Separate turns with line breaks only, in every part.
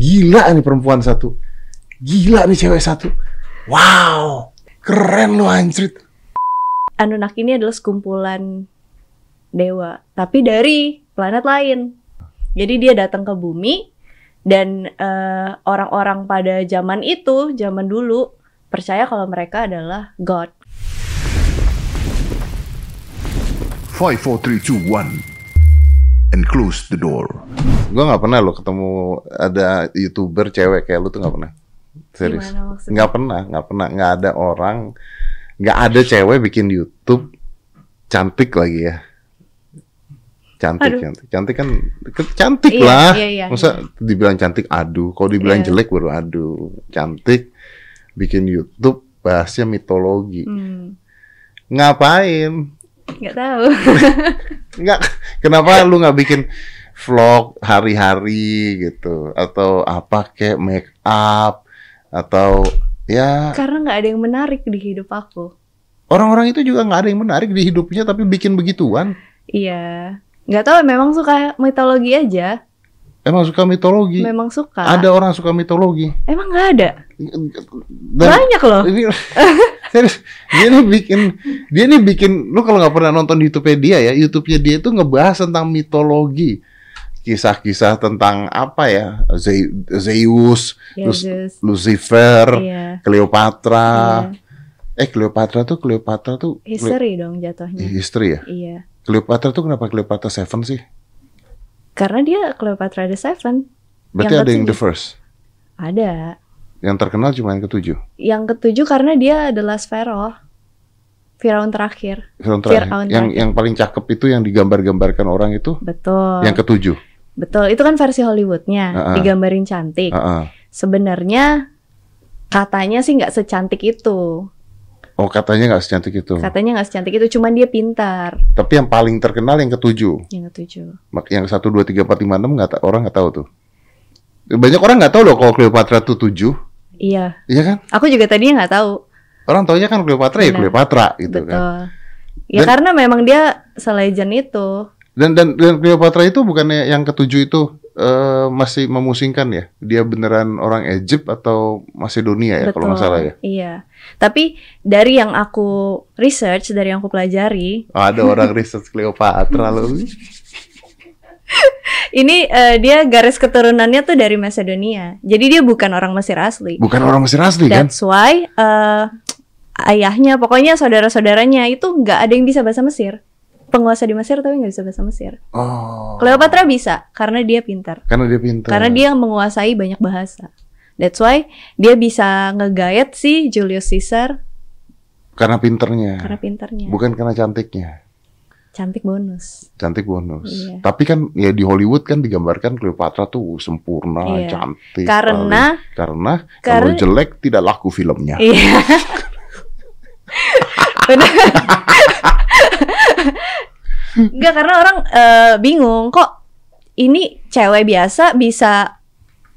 Gila nih perempuan satu. Gila nih cewek satu. Wow, keren lu anjrit.
Anunnaki ini adalah sekumpulan dewa, tapi dari planet lain. Jadi dia datang ke bumi dan eh, orang-orang pada zaman itu, zaman dulu percaya kalau mereka adalah god.
5, 4, 3, 2, 1. And close the door.
Gue nggak pernah lo ketemu ada youtuber cewek kayak lu tuh nggak pernah. Serius. Nggak pernah, nggak pernah, nggak ada orang, nggak ada cewek bikin YouTube cantik lagi ya. Cantik,
Aduh.
cantik, cantik kan cantik
Iya,
lah.
iya, iya,
Masa dibilang cantik aduh, kalau dibilang
Iya.
jelek baru aduh. Cantik, bikin YouTube bahasnya mitologi.
Hmm,
Ngapain?
Nggak tahu.
Nggak, kenapa lu nggak bikin vlog hari-hari gitu atau apa kayak make up atau ya
Karena nggak ada yang menarik di hidup aku.
orang-orang itu juga nggak ada yang menarik di hidupnya tapi bikin begituan
Iya, nggak tahu. Memang suka mitologi aja.
Emang suka mitologi
Memang suka.
ada orang suka mitologi
Emang nggak ada.
dan
Banyak loh.
ini serius dia nih bikin dia nih bikin lu kalau nggak pernah nonton di YouTube dia ya YouTube-nya dia itu ngebahas tentang mitologi kisah-kisah tentang apa ya Ze- Zeus
Ya,
terus
Zeus.
Lucifer
Iya.
Cleopatra
Iya.
eh Cleopatra tuh Cleopatra tuh Cle-
History dong jatuhnya.
history ya
Iya.
Cleopatra tuh kenapa Cleopatra Seven sih
Karena dia Cleopatra the Seven.
berarti
Yang
ada yang the first
Ada.
yang terkenal cuma yang ketujuh
Yang ketujuh karena dia adalah Pharaoh. Firaun terakhir.
Firaun terakhir.
Firaun
yang
terakhir.
yang paling cakep itu yang digambar-gambarkan orang itu
Betul.
yang ketujuh
Betul. Itu kan versi Hollywoodnya.
Ah, ah.
Digambarin cantik.
Heeh.
Sebenarnya katanya sih nggak secantik itu.
Oh katanya nggak secantik itu
Katanya nggak secantik itu. Cuman dia pintar.
tapi yang paling terkenal yang ketujuh
Yang ketujuh.
Mak- yang satu dua tiga empat lima enam nggak orang nggak tahu tuh banyak orang nggak tahu loh kalau Cleopatra tuh tujuh
Iya.
iya kan
Aku juga tadinya nggak tahu.
orang taunya kan Cleopatra ya
Benar.
Cleopatra gitu
Betul.
kan
Ya
Dan-
karena memang dia selejen itu.
Dan dan dan Cleopatra itu bukannya yang ketujuh itu eh, masih memusingkan ya? Dia beneran orang Egypt atau Macedonia ya kalau nggak salah ya?
Iya. Tapi dari yang aku research, dari yang aku pelajari,
Oh, ada orang research Cleopatra loh.
ini eh, dia garis keturunannya tuh dari Macedonia. Jadi dia bukan orang Mesir asli.
Bukan orang Mesir asli kan?
That's why eh, ayahnya, pokoknya saudara-saudaranya itu nggak ada yang bisa bahasa Mesir. Penguasa di Mesir tapi nggak bisa bahasa Mesir.
Oh.
Cleopatra bisa karena dia pintar.
Karena dia pintar.
Karena dia menguasai banyak bahasa. That's why dia bisa ngegayat si Julius Caesar
Karena pinternya.
karena pintarnya.
Bukan karena cantiknya.
Cantik bonus.
Cantik bonus.
Iya.
Tapi kan ya di Hollywood kan digambarkan Cleopatra tuh sempurna,
Iya.
cantik.
Karena
sekali. karena kalau jelek tidak laku filmnya.
iya. Enggak karena orang eh, bingung kok ini cewek biasa bisa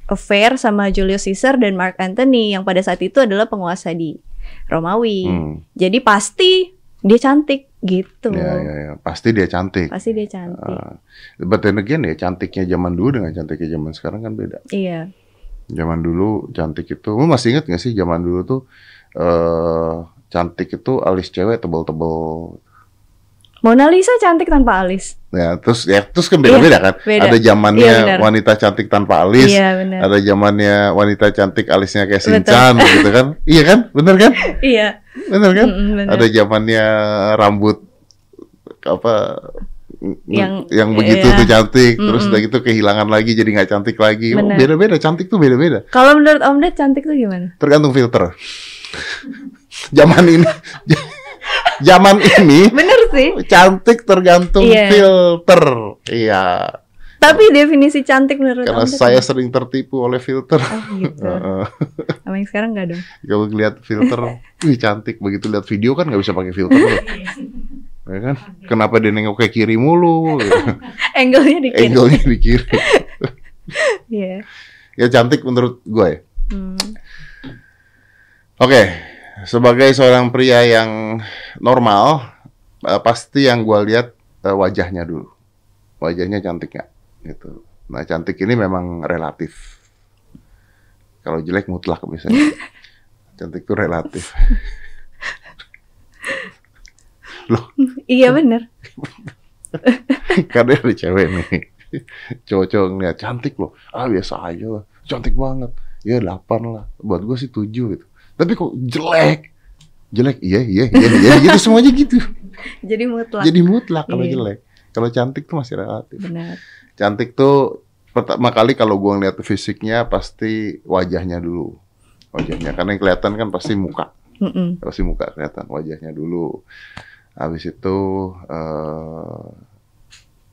affair sama Julius Caesar dan Mark Antony yang pada saat itu adalah penguasa di Romawi.
Hmm.
Jadi pasti dia cantik gitu.
Ya, ya, ya. Pasti dia cantik.
Pasti dia cantik.
Ah, but then again ya cantiknya zaman dulu dengan cantiknya zaman sekarang kan beda.
Iya.
Zaman dulu cantik itu, lu masih inget gak sih zaman dulu tuh eh cantik itu alis cewek tebel-tebel.
Mona Lisa cantik tanpa alis.
Ya terus ya terus kan beda-beda kan.
beda.
Ada zamannya
Iya,
wanita cantik tanpa alis,
Iya
ada zamannya wanita cantik alisnya kayak
Betul.
Shinchan gitu kan. Iya kan? Bener kan?
Iya.
Bener kan?
Mm-mm, benar.
Ada zamannya rambut apa
Yang-
yang begitu
iya.
tuh cantik, terus
Mm-mm.
udah gitu kehilangan lagi jadi nggak cantik lagi. Oh, beda-beda, cantik tuh beda-beda.
Kalau menurut Om Ded cantik tuh gimana?
Tergantung filter. Zaman ini zaman ini
Bener sih.
cantik tergantung
Iya.
filter. Iya,
Tapi definisi cantik menurut
karena
Ded
saya
apa?
sering tertipu oleh filter.
Oh gitu. Sama yang sekarang nggak dong?
Kalau lihat filter, wih cantik. Begitu lihat video kan nggak bisa pakai filter. loh. Ya kan? Kenapa dia nengok ke kiri mulu?
Angle-nya dikit.
Angle-nya di kiri.
Iya.
Ya cantik menurut gue ya.
Hmm.
Oke, sebagai seorang pria yang normal, eh, pasti yang gue lihat eh, wajahnya dulu. Wajahnya cantik nggak? Gitu. Nah, cantik ini memang relatif. Kalau jelek mutlak biasanya. cantik tuh relatif.
Iya bener.
Karena ada cewek nih. Cowok-cowok ngeliat cantik loh. Ah biasa aja lah. Cantik banget. Ya 8 lah. Buat gue sih 7 gitu. Tapi kok jelek. Jelek, iya, iya, iya, iya, gitu semuanya gitu.
Jadi mutlak.
Jadi mutlak kalau
Iya.
jelek. Kalau cantik tuh masih relatif.
Benar.
Cantik tuh pertama kali kalau gua ngeliat fisiknya pasti wajahnya dulu. Wajahnya karena yang kelihatan kan pasti muka.
Mm-mm.
Pasti muka kelihatan wajahnya dulu. Habis itu eh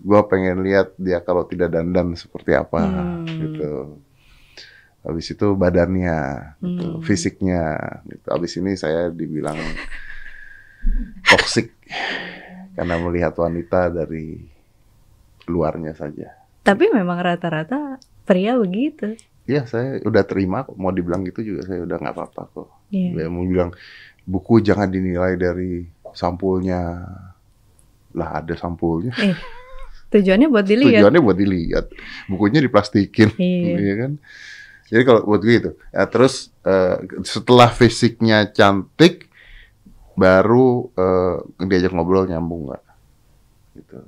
gua pengen lihat dia kalau tidak dandan seperti apa
Hmm.
gitu. Habis itu badannya, gitu,
Hmm.
fisiknya. Gitu. Habis ini saya dibilang toksik karena melihat wanita dari luarnya saja.
Tapi memang rata-rata pria begitu.
Iya, saya udah terima kok. Mau dibilang gitu juga saya udah nggak apa-apa kok. Dia mau bilang buku jangan dinilai dari sampulnya. Lah ada sampulnya.
Eh, tujuannya buat dilihat.
Tujuannya buat dilihat. Bukunya diplastikin,
Iya.
iya kan? Jadi kalau buat gue itu. Ya, terus eh, setelah fisiknya cantik, baru eh, diajak ngobrol nyambung nggak? Gitu.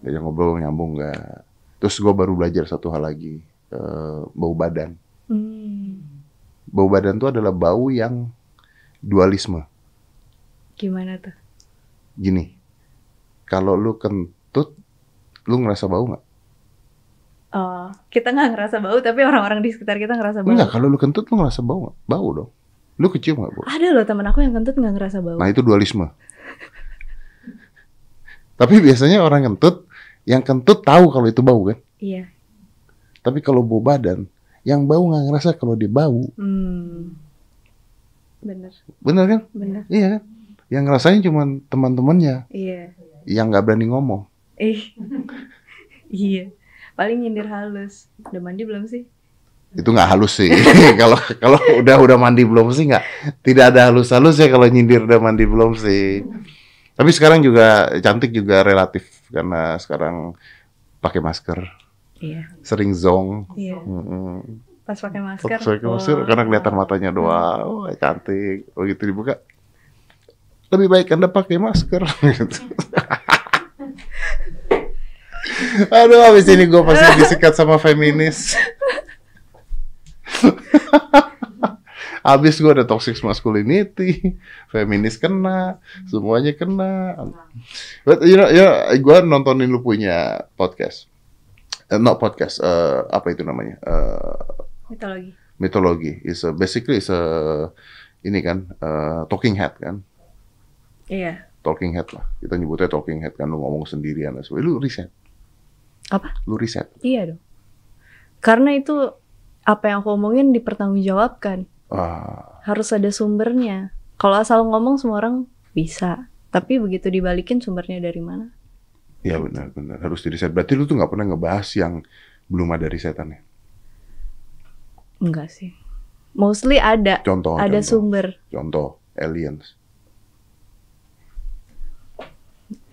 Diajak ngobrol nyambung nggak? Terus gue baru belajar satu hal lagi, eh, bau badan.
Hmm,
Bau badan itu adalah bau yang dualisme.
gimana tuh?
Gini, kalau lu kentut, lu ngerasa bau nggak?
Oh, kita nggak ngerasa bau, tapi orang-orang di sekitar kita ngerasa bau.
Enggak, kalau lu kentut lu ngerasa bau nggak? Bau dong. Lu kecium nggak bau?
Ada loh teman aku yang kentut nggak ngerasa bau.
Nah itu dualisme. Tapi biasanya orang kentut, yang kentut tahu kalau itu bau kan.
Iya.
Tapi kalau bau badan, yang bau nggak ngerasa kalau dia bau.
Hmm. Bener,
Bener kan?
bener.
Iya kan? Yang ngerasain cuma teman-temannya
Iya.
yang nggak berani ngomong.
Eh. iya. Paling nyindir halus. Udah mandi belum sih?
Itu nggak halus sih. Kalau kalau udah udah mandi belum sih nggak. Tidak ada halus-halus ya kalau nyindir udah mandi belum sih. Tapi sekarang juga cantik juga relatif karena sekarang pakai masker,
Iya.
sering zong.
Iya.
Mm-mm.
Pas pakai masker.
Pakai masker karena kelihatan matanya doang. Oh, cantik. Begitu dibuka. Lebih baik Anda pakai masker. Gitu. Aduh, habis ini gue pasti disikat sama feminis. Habis gue ada toxic masculinity, feminis kena, semuanya kena. But you know, you know gue nontonin lu punya podcast. Eh, not podcast, eh, apa itu namanya? Eh,
Mitologi.
mitologi is a, basically is a ini kan uh, talking head kan
Iya.
talking head lah kita nyebutnya talking head kan lu ngomong sendirian lu riset
Apa?
lu riset
Iya dong. Karena itu apa yang aku omongin dipertanggungjawabkan.
ah
Harus ada sumbernya. Kalau asal ngomong semua orang bisa. Tapi begitu dibalikin sumbernya dari mana?
ya benar benar harus di riset berarti lu tuh nggak pernah ngebahas yang belum ada risetannya
Enggak sih. Mostly ada.
contoh
ada
contoh,
sumber.
contoh aliens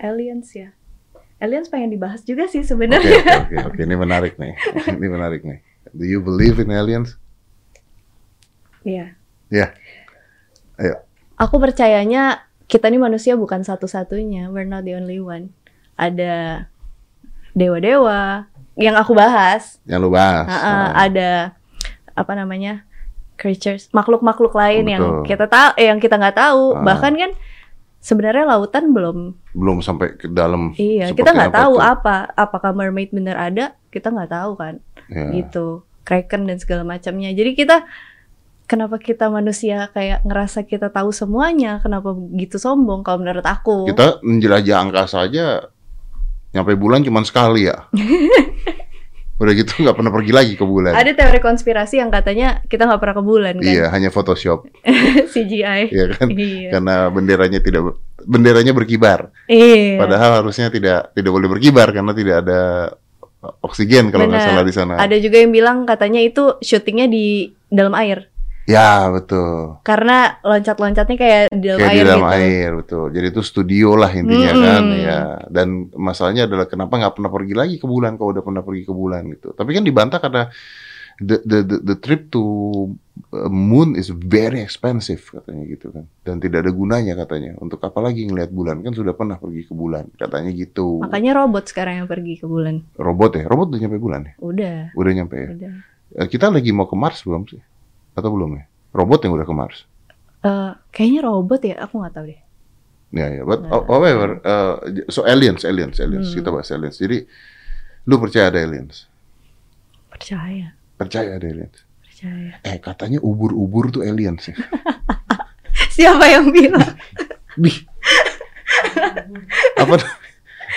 Aliens ya. Aliens pengen dibahas juga sih
oke
sebenarnya.
oke oke oke ini menarik nih ini menarik nih do you believe in aliens
Iya.
ya ayo
Aku percayanya kita nih manusia bukan satu-satunya. We're not the only one. Ada dewa-dewa yang aku bahas.
yang lu bahas
Ha-ha,
Ah.
ada apa namanya creatures makhluk-makhluk lain yang
Betul.
kita tahu eh, yang kita nggak tahu
Ah.
bahkan kan sebenarnya lautan belum
belum sampai ke dalam
iya kita nggak tahu
tuh.
apa apakah mermaid bener ada kita nggak tahu kan
Ya.
gitu kraken dan segala macamnya jadi kita kenapa kita manusia kayak ngerasa kita tahu semuanya kenapa begitu sombong kalau menurut aku
Kita menjelajah angkasa aja nyampe bulan cuma sekali ya. Udah gitu nggak pernah pergi lagi ke bulan.
ada teori konspirasi yang katanya kita nggak pernah ke bulan kan
Iya, hanya Photoshop,
CGI
ya kan?
iya
Karena benderanya tidak benderanya berkibar.
iya
Padahal harusnya tidak tidak boleh berkibar karena tidak ada oksigen kalau nggak salah di sana.
Ada juga yang bilang katanya itu syutingnya di dalam air.
Ya betul.
Karena loncat-loncatnya kayak di dalam
Kayak
air
di dalam
gitu.
air betul. Jadi itu studio lah intinya
Mm-mm.
kan ya. Dan masalahnya adalah kenapa nggak pernah pergi lagi ke bulan kalau udah pernah pergi ke bulan gitu. Tapi kan dibantah karena the the the, the trip to uh, moon is very expensive katanya gitu kan dan tidak ada gunanya katanya untuk apa lagi ngelihat bulan kan sudah pernah pergi ke bulan katanya gitu
Makanya robot sekarang yang pergi ke bulan.
robot ya robot udah nyampe bulan ya
Udah,
udah nyampe ya
udah.
Eh, kita lagi mau ke Mars belum sih atau belum ya? Robot yang udah ke Mars?
Eh, kayaknya robot ya, aku nggak tahu deh.
ya ya but oh, however uh, so aliens aliens aliens.
Hmm.
kita bahas aliens. Jadi lu percaya ada aliens?
Percaya,
percaya ada aliens?
Percaya.
eh katanya ubur-ubur tuh aliens ya.
Siapa yang bilang?
Bih. apa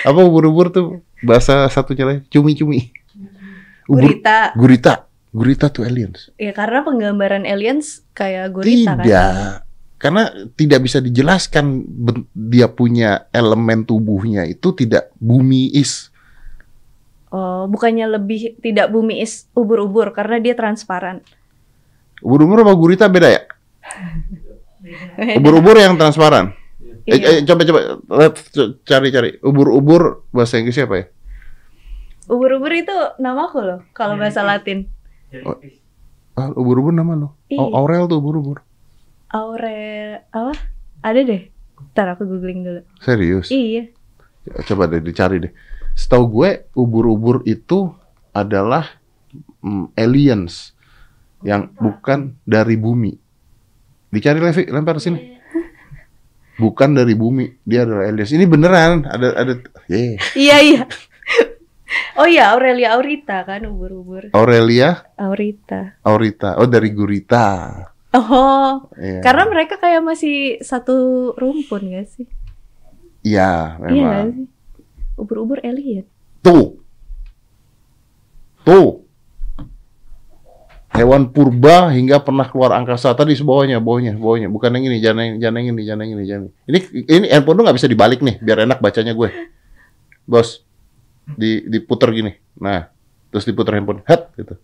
apa ubur-ubur tuh? Bahasa satunya lagi cumi-cumi. Ubur
Gurita.
gurita gurita tuh aliens.
Ya karena penggambaran aliens kayak gurita kan.
tidak. Karena tidak bisa dijelaskan dia punya elemen tubuhnya itu tidak bumi is.
Oh, bukannya lebih tidak bumi is ubur-ubur karena dia transparan.
ubur-ubur sama gurita beda ya? Ubur-ubur yang transparan. Eh,
Iya.
eh, coba coba let cari cari ubur-ubur bahasa Inggrisnya apa ya?
Ubur-ubur itu namaku loh kalau bahasa Latin.
Ah, ubur-ubur nama lo. Au- Aurel tuh ubur-ubur
Aurel apa? Ada deh. Ntar aku googling dulu.
serius
Iya.
Ya, Coba deh dicari deh. Setahu gue ubur-ubur itu adalah mm, aliens yang bukan dari bumi. Dicari Levi, lempar sini. Bukan dari bumi, dia adalah aliens. Ini beneran ada ada yeah.
Iya iya. Oh iya Aurelia Aurita kan ubur-ubur.
Aurelia
Aurita.
Aurita. Oh dari Gurita.
Oh,
Iya.
karena mereka kayak masih satu rumpun gak sih?
Iya,
Iya
memang.
sih? Ubur-ubur alien.
Tuh. Tuh. Hewan purba hingga pernah keluar angkasa tadi sebawahnya, bawahnya, bawahnya. Bukan yang ini, jangan yang, jangan yang ini, jangan yang ini, jangan. yang ini. Ini ini handphone lu nggak bisa dibalik nih, biar enak bacanya gue. Bos, di diputer gini. Nah, terus diputer handphone, hat gitu.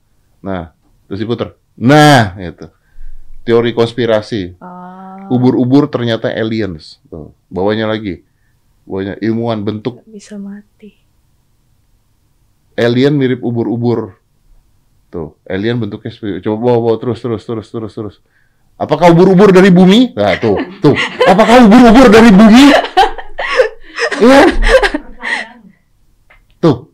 Nah, terus diputer. Nah, gitu. Teori konspirasi.
Oh,
Ubur-ubur ternyata aliens. Tuh, bawahnya lagi. Bawahnya ilmuwan bentuk
bisa mati.
alien mirip ubur-ubur. Tuh, alien bentuknya seperti coba bawa, bawa terus terus terus terus terus. Apakah ubur-ubur dari bumi? Nah, tuh, tuh. Apakah ubur-ubur dari bumi? Iya. Tuh.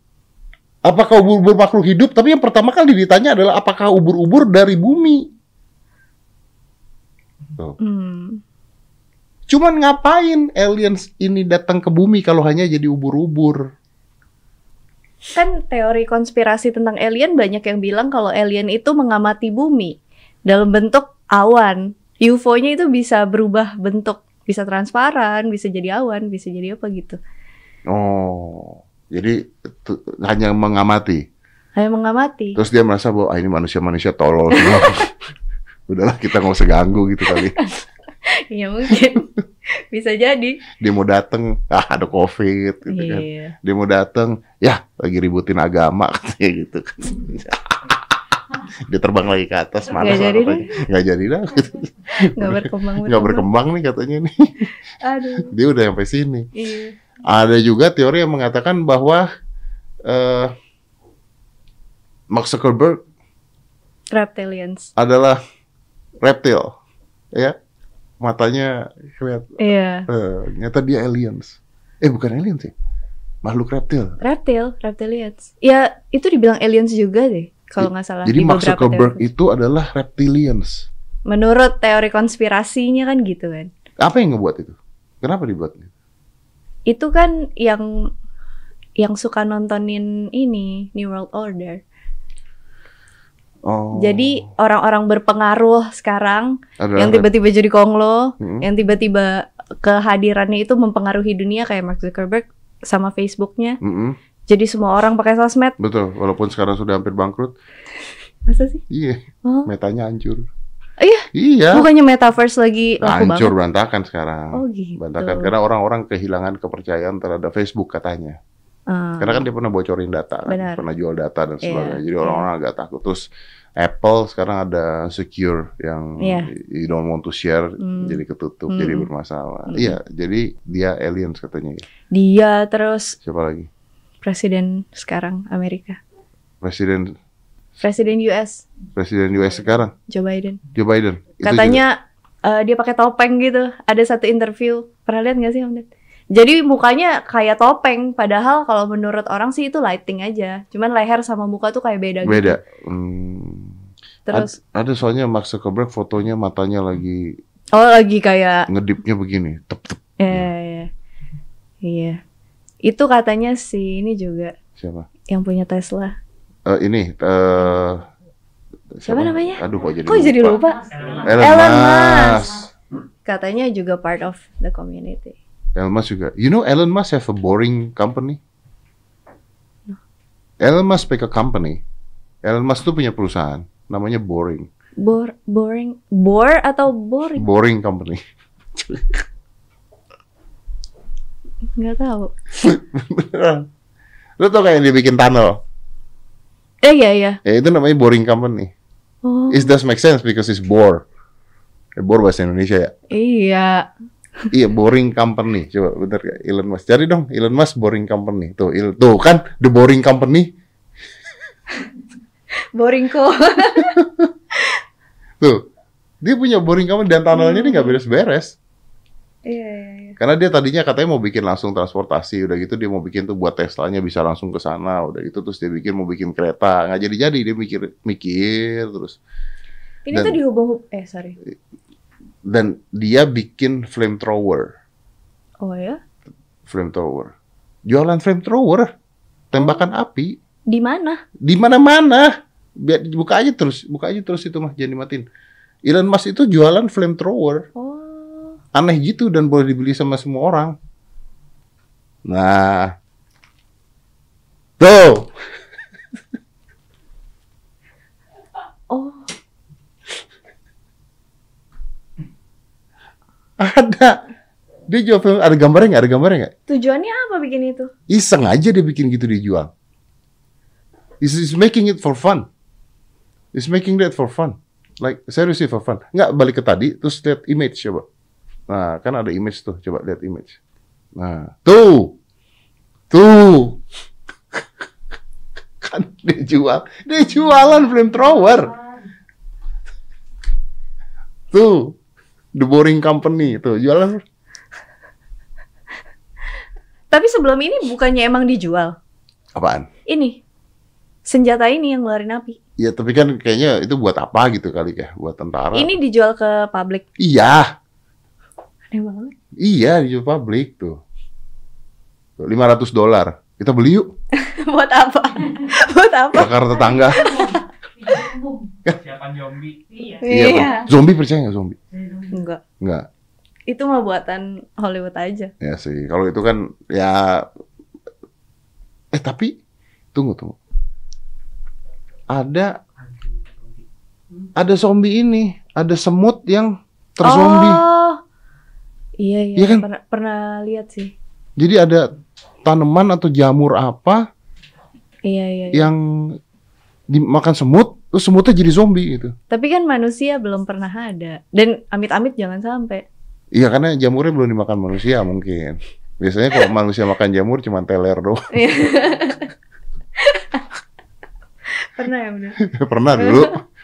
Apakah ubur-ubur makhluk hidup? Tapi yang pertama kali ditanya adalah apakah ubur-ubur dari bumi? Tuh.
Hmm.
Cuman ngapain aliens ini datang ke bumi kalau hanya jadi ubur-ubur?
Kan teori konspirasi tentang alien banyak yang bilang kalau alien itu mengamati bumi dalam bentuk awan. UFO-nya itu bisa berubah bentuk, bisa transparan, bisa jadi awan, bisa jadi apa gitu.
Oh, jadi hanya mengamati.
Hanya mengamati.
Terus dia merasa bahwa ah, ini manusia-manusia tolol semua. Udahlah kita nggak usah ganggu gitu kali.
Iya mungkin. bisa jadi.
Dia mau dateng, ah ada covid gitu kan.
Iya.
Dia mau dateng, ya lagi ributin agama katanya gitu. dia terbang lagi ke atas mana
Nggak jadi
katanya. Nggak jadi dah.
Nggak berkembang.
Nggak berkembang nih katanya nih.
Aduh.
Dia udah sampai sini.
Iya.
Ada juga teori yang mengatakan bahwa eh Mark Zuckerberg
Reptilians.
adalah reptil, ya matanya kelihatan.
Iya.
Eh, ternyata dia aliens. Eh bukan aliens sih, makhluk reptil.
Reptil, reptilians. Ya, itu dibilang aliens juga deh, kalau nggak salah.
Jadi
di
Mark Zuckerberg
teori.
itu adalah reptilians.
Menurut teori konspirasinya kan gitu kan.
Apa yang ngebuat itu? Kenapa dibuat?
Itu kan yang yang suka nontonin ini New World Order.
Oh,
Jadi orang-orang berpengaruh sekarang
adalah
yang tiba-tiba jadi konglo,
Hmm.
yang tiba-tiba kehadirannya itu mempengaruhi dunia kayak Mark Zuckerberg sama Facebooknya.
Mm-mm,
Jadi semua orang pakai sosmed.
betul. Walaupun sekarang sudah hampir bangkrut,
Masa sih?
iya,
Oh,
metanya hancur.
Iya?
Iya,
bukannya metaverse lagi laku
hancur
banget?
berantakan sekarang.
Oh gitu.
Berantakan karena orang-orang kehilangan kepercayaan terhadap Facebook katanya.
Ah,
Karena kan dia pernah bocorin data, kan? Pernah jual data dan
Iya,
sebagainya. Jadi
iya.
orang-orang agak takut. Terus Apple sekarang ada secure yang
Iya.
you don't want to share,
Hmm.
jadi ketutup,
Hmm.
jadi bermasalah.
Hmm.
Iya, jadi dia aliens katanya.
dia terus
Siapa lagi?
presiden sekarang Amerika.
Presiden
Presiden US
Presiden US sekarang,
Joe Biden.
Joe Biden. Itu
Katanya eh, dia pakai topeng gitu. Ada satu interview. Pernah lihat nggak sih Om Ded? Jadi mukanya kayak topeng, padahal kalau menurut orang sih itu lighting aja. Cuman leher sama muka tuh kayak beda.
juga
gitu.
beda. Hmm.
Terus,
Ad- ada soalnya Mark Zuckerberg fotonya matanya lagi
oh lagi kayak,
ngedipnya begini, tep tep.
ya, ya, ya. iya. Itu katanya si ini juga
Siapa?
yang punya Tesla.
Eh, ini eh
Siapa namanya?
Aduh, kok jadi
Kok jadi lupa?
Elon,
Elon
Musk.
Katanya juga part of the community.
Elon Musk juga. You know Elon Musk have a boring company? Elon Musk pick a company. Elon Musk tuh punya perusahaan namanya Boring.
Bor, boring, bore atau boring?
Boring company.
Nggak tahu.
Beneran. Lu tau kayak yang dia bikin tunnel?
Eh iya iya.
Ya itu namanya Boring Company.
Oh
It does make sense because it's bore. Eh, bore bahasa Indonesia ya.
iya.
Iya, Boring Company. Coba bener gak? Elon Musk. Cari dong, Elon Musk Boring Company. Tuh, il- tuh kan The Boring Company.
Boring kok.
Tuh. Dia punya Boring Company dan tunnelnya ini nggak beres-beres.
Iya iya iya.
Karena dia tadinya katanya mau bikin langsung transportasi, udah gitu dia mau bikin tuh buat Teslanya bisa langsung ke sana, udah gitu terus dia bikin mau bikin kereta, nggak jadi-jadi dia mikir mikir terus.
Ini
Dan-
tuh dihubung eh sorry.
Dan dia bikin flamethrower,
Oh ya?
flamethrower. Jualan flamethrower, tembakan api
Di mana?
di mana-mana. Biar buka aja terus, buka aja terus itu mah jangan dimatiin. Elon Musk itu jualan flamethrower.
Oh.
Aneh gitu dan boleh dibeli sama semua orang. Nah. Tuh.
Oh.
Ada. Dia jual film, ada gambarnya nggak? Ada gambarnya nggak?
Tujuannya apa bikin itu?
Iseng aja dia bikin gitu dia jual. He's, he's making it for fun. He's making that for fun. Like, seriously for fun. Nggak, balik ke tadi, terus lihat image coba. Nah, kan ada image tuh. Coba lihat image. Nah, tuh. Tuh. kan dia jual. Dia jualan flamethrower. Tuh. The Boring Company. Tuh, jualan.
Tapi sebelum ini bukannya emang dijual.
Apaan?
Ini. Senjata ini yang ngeluarin api.
Ya tapi kan kayaknya itu buat apa gitu kali ya, buat tentara.
Ini dijual ke publik.
Iya,
Aneh banget.
iya di publik tuh. Tuh, 500 dolar. Kita beli yuk,
Buat apa? Buat apa?
bakar tetangga.
Siapan zombie.
Iya,
Iya.
Bang. zombie percaya nggak zombie?
Enggak.
Nggak.
Itu mah buatan Hollywood aja.
Ya sih, kalau itu kan ya eh tapi tunggu tunggu. Ada ada zombie ini, ada semut yang terzombie.
Oh. Iya iya.
Iya kan?
Pernah, pernah lihat sih.
Jadi ada tanaman atau jamur apa
Iya iya. iya.
yang dimakan semut, terus semutnya jadi zombie gitu.
Tapi kan manusia belum pernah ada. Dan amit-amit jangan sampai.
Iya karena jamurnya belum dimakan manusia mungkin. Biasanya kalau manusia makan jamur cuma teler doang.
pernah ya bener.
Pernah dulu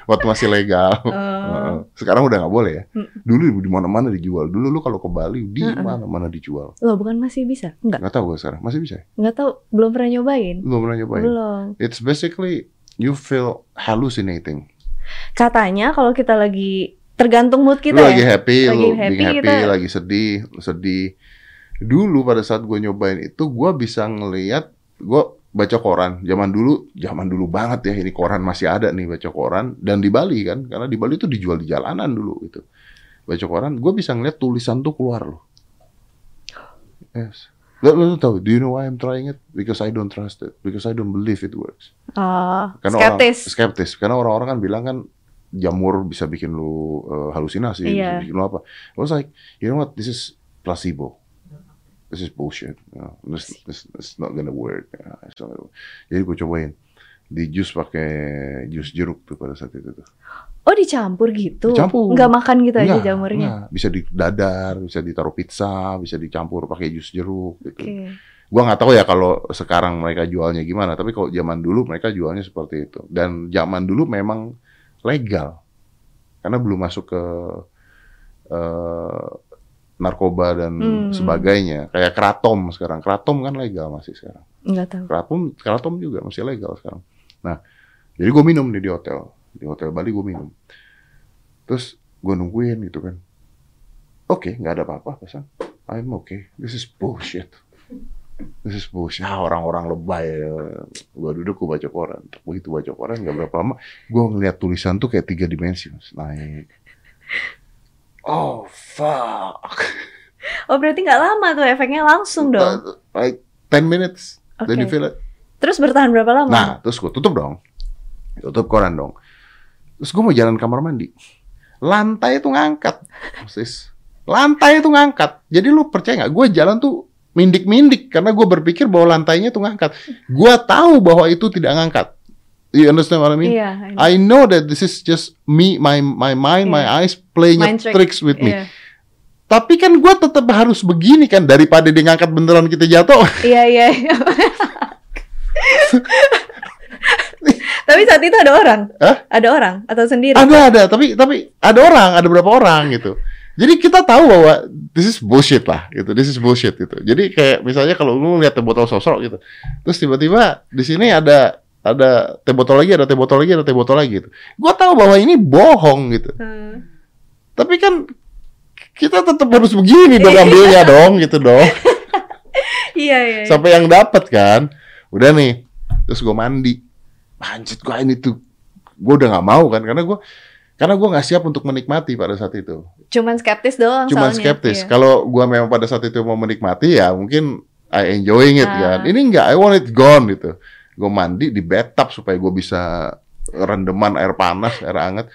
waktu masih legal. Heeh. Sekarang udah nggak boleh ya.
Mm.
Dulu di mana-mana dijual. Dulu lu kalau ke Bali di mana-mana dijual.
Loh bukan masih bisa? Enggak.
Nggak tahu gue sekarang masih bisa. ya?
Nggak tahu. Belum pernah nyobain.
Belum pernah nyobain.
Belum.
It's basically you feel hallucinating.
Katanya kalau kita lagi tergantung mood kita
lu lagi
ya.
happy,
Lagi
lu
happy,
being happy,
kita-
lagi sedih, sedih. Dulu pada saat gue nyobain itu, gue bisa ngelihat, gue baca koran. Zaman dulu, zaman dulu banget ya, ini koran masih ada nih baca koran. Dan di Bali kan, karena di Bali itu dijual di jalanan dulu gitu. Baca koran, gue bisa ngeliat tulisan tuh keluar loh. Yes. Lo, lo tahu, do you know why I'm trying it? Because I don't trust it. Because I don't believe it works.
Oh,
Karena
skeptis.
orang skeptis. Karena orang-orang kan bilang kan jamur bisa bikin lu uh, halusinasi, bisa
Iya.
bikin lu apa. I was like, you know what? This is placebo. This is bullshit. You know, this, this, this not gonna work. Yeah, it's not gonna work. Jadi gue cobain di jus pakai jus jeruk tuh pada saat itu tuh.
Oh dicampur gitu?
Dicampur.
Nggak makan gitu aja
Enggak,
jamurnya?
enggak. Bisa di dadar, bisa ditaruh pizza, bisa dicampur pakai jus jeruk gitu.
Oke.
Gua nggak tahu ya kalau sekarang mereka jualnya gimana, tapi kalau zaman dulu mereka jualnya seperti itu. Dan zaman dulu memang legal. Karena belum masuk ke eh, narkoba dan
Hmm.
sebagainya. Kayak kratom sekarang. Kratom kan legal masih sekarang.
Nggak tahu.
Kratom, kratom juga masih legal sekarang. Nah, jadi gue minum nih di hotel. Di hotel Bali gue minum. Terus gue nungguin gitu kan. Oke, nggak ada apa-apa, pesan. I'm okay. This is bullshit. This is bullshit. Ah, orang-orang lebay. Gue duduk, gue baca koran. Begitu baca koran, nggak berapa lama, gue ngeliat tulisan tuh kayak tiga dimensi, mas. Naik. Oh, fuck.
Oh berarti nggak lama tuh efeknya langsung dong.
Like 10 minutes. Then
Oke.
you feel it.
Terus bertahan berapa lama?
Nah, terus gue tutup dong. Tutup koran dong. Terus gue mau jalan kamar mandi. Lantai itu ngangkat. Sis. Lantai itu ngangkat. Jadi lu percaya nggak? Gue jalan tuh mindik-mindik. Karena gue berpikir bahwa lantainya tuh ngangkat. Gue tahu bahwa itu tidak ngangkat. You understand what I mean?
Iya. I know.
I know that this is just me, my my mind, my eyes playing
Mind trick.
tricks with me.
Iya.
Tapi kan gue tetap harus begini kan daripada dia ngangkat beneran kita jatuh.
Iya iya. Tapi saat itu ada orang.
Hah?
Ada orang atau sendiri?
Ada ada, tapi tapi ada orang, ada berapa orang gitu. Jadi kita tahu bahwa this is bullshit lah gitu. This is bullshit gitu. Jadi kayak misalnya kalau lu lihat botol sosro gitu. Terus tiba-tiba di sini ada ada teh botol lagi, ada teh botol lagi, ada teh botol lagi gitu. Gua tahu bahwa ini bohong gitu.
Hmm.
Tapi kan kita tetap harus begini dong ambilnya dong gitu dong.
Iya iya. iya.
Sampai yang dapat kan. Udah nih. Terus gue mandi. Anjir gue ini tuh gue udah nggak mau kan karena gue karena gue nggak siap untuk menikmati pada saat itu.
Cuman skeptis doang
Cuman
soalnya.
skeptis.
Iya.
Kalau gua memang pada saat itu mau menikmati ya mungkin I enjoying it
Ah.
kan. Ini enggak, I want it gone gitu. Gue mandi di bathtub supaya gue bisa rendeman air panas, air hangat.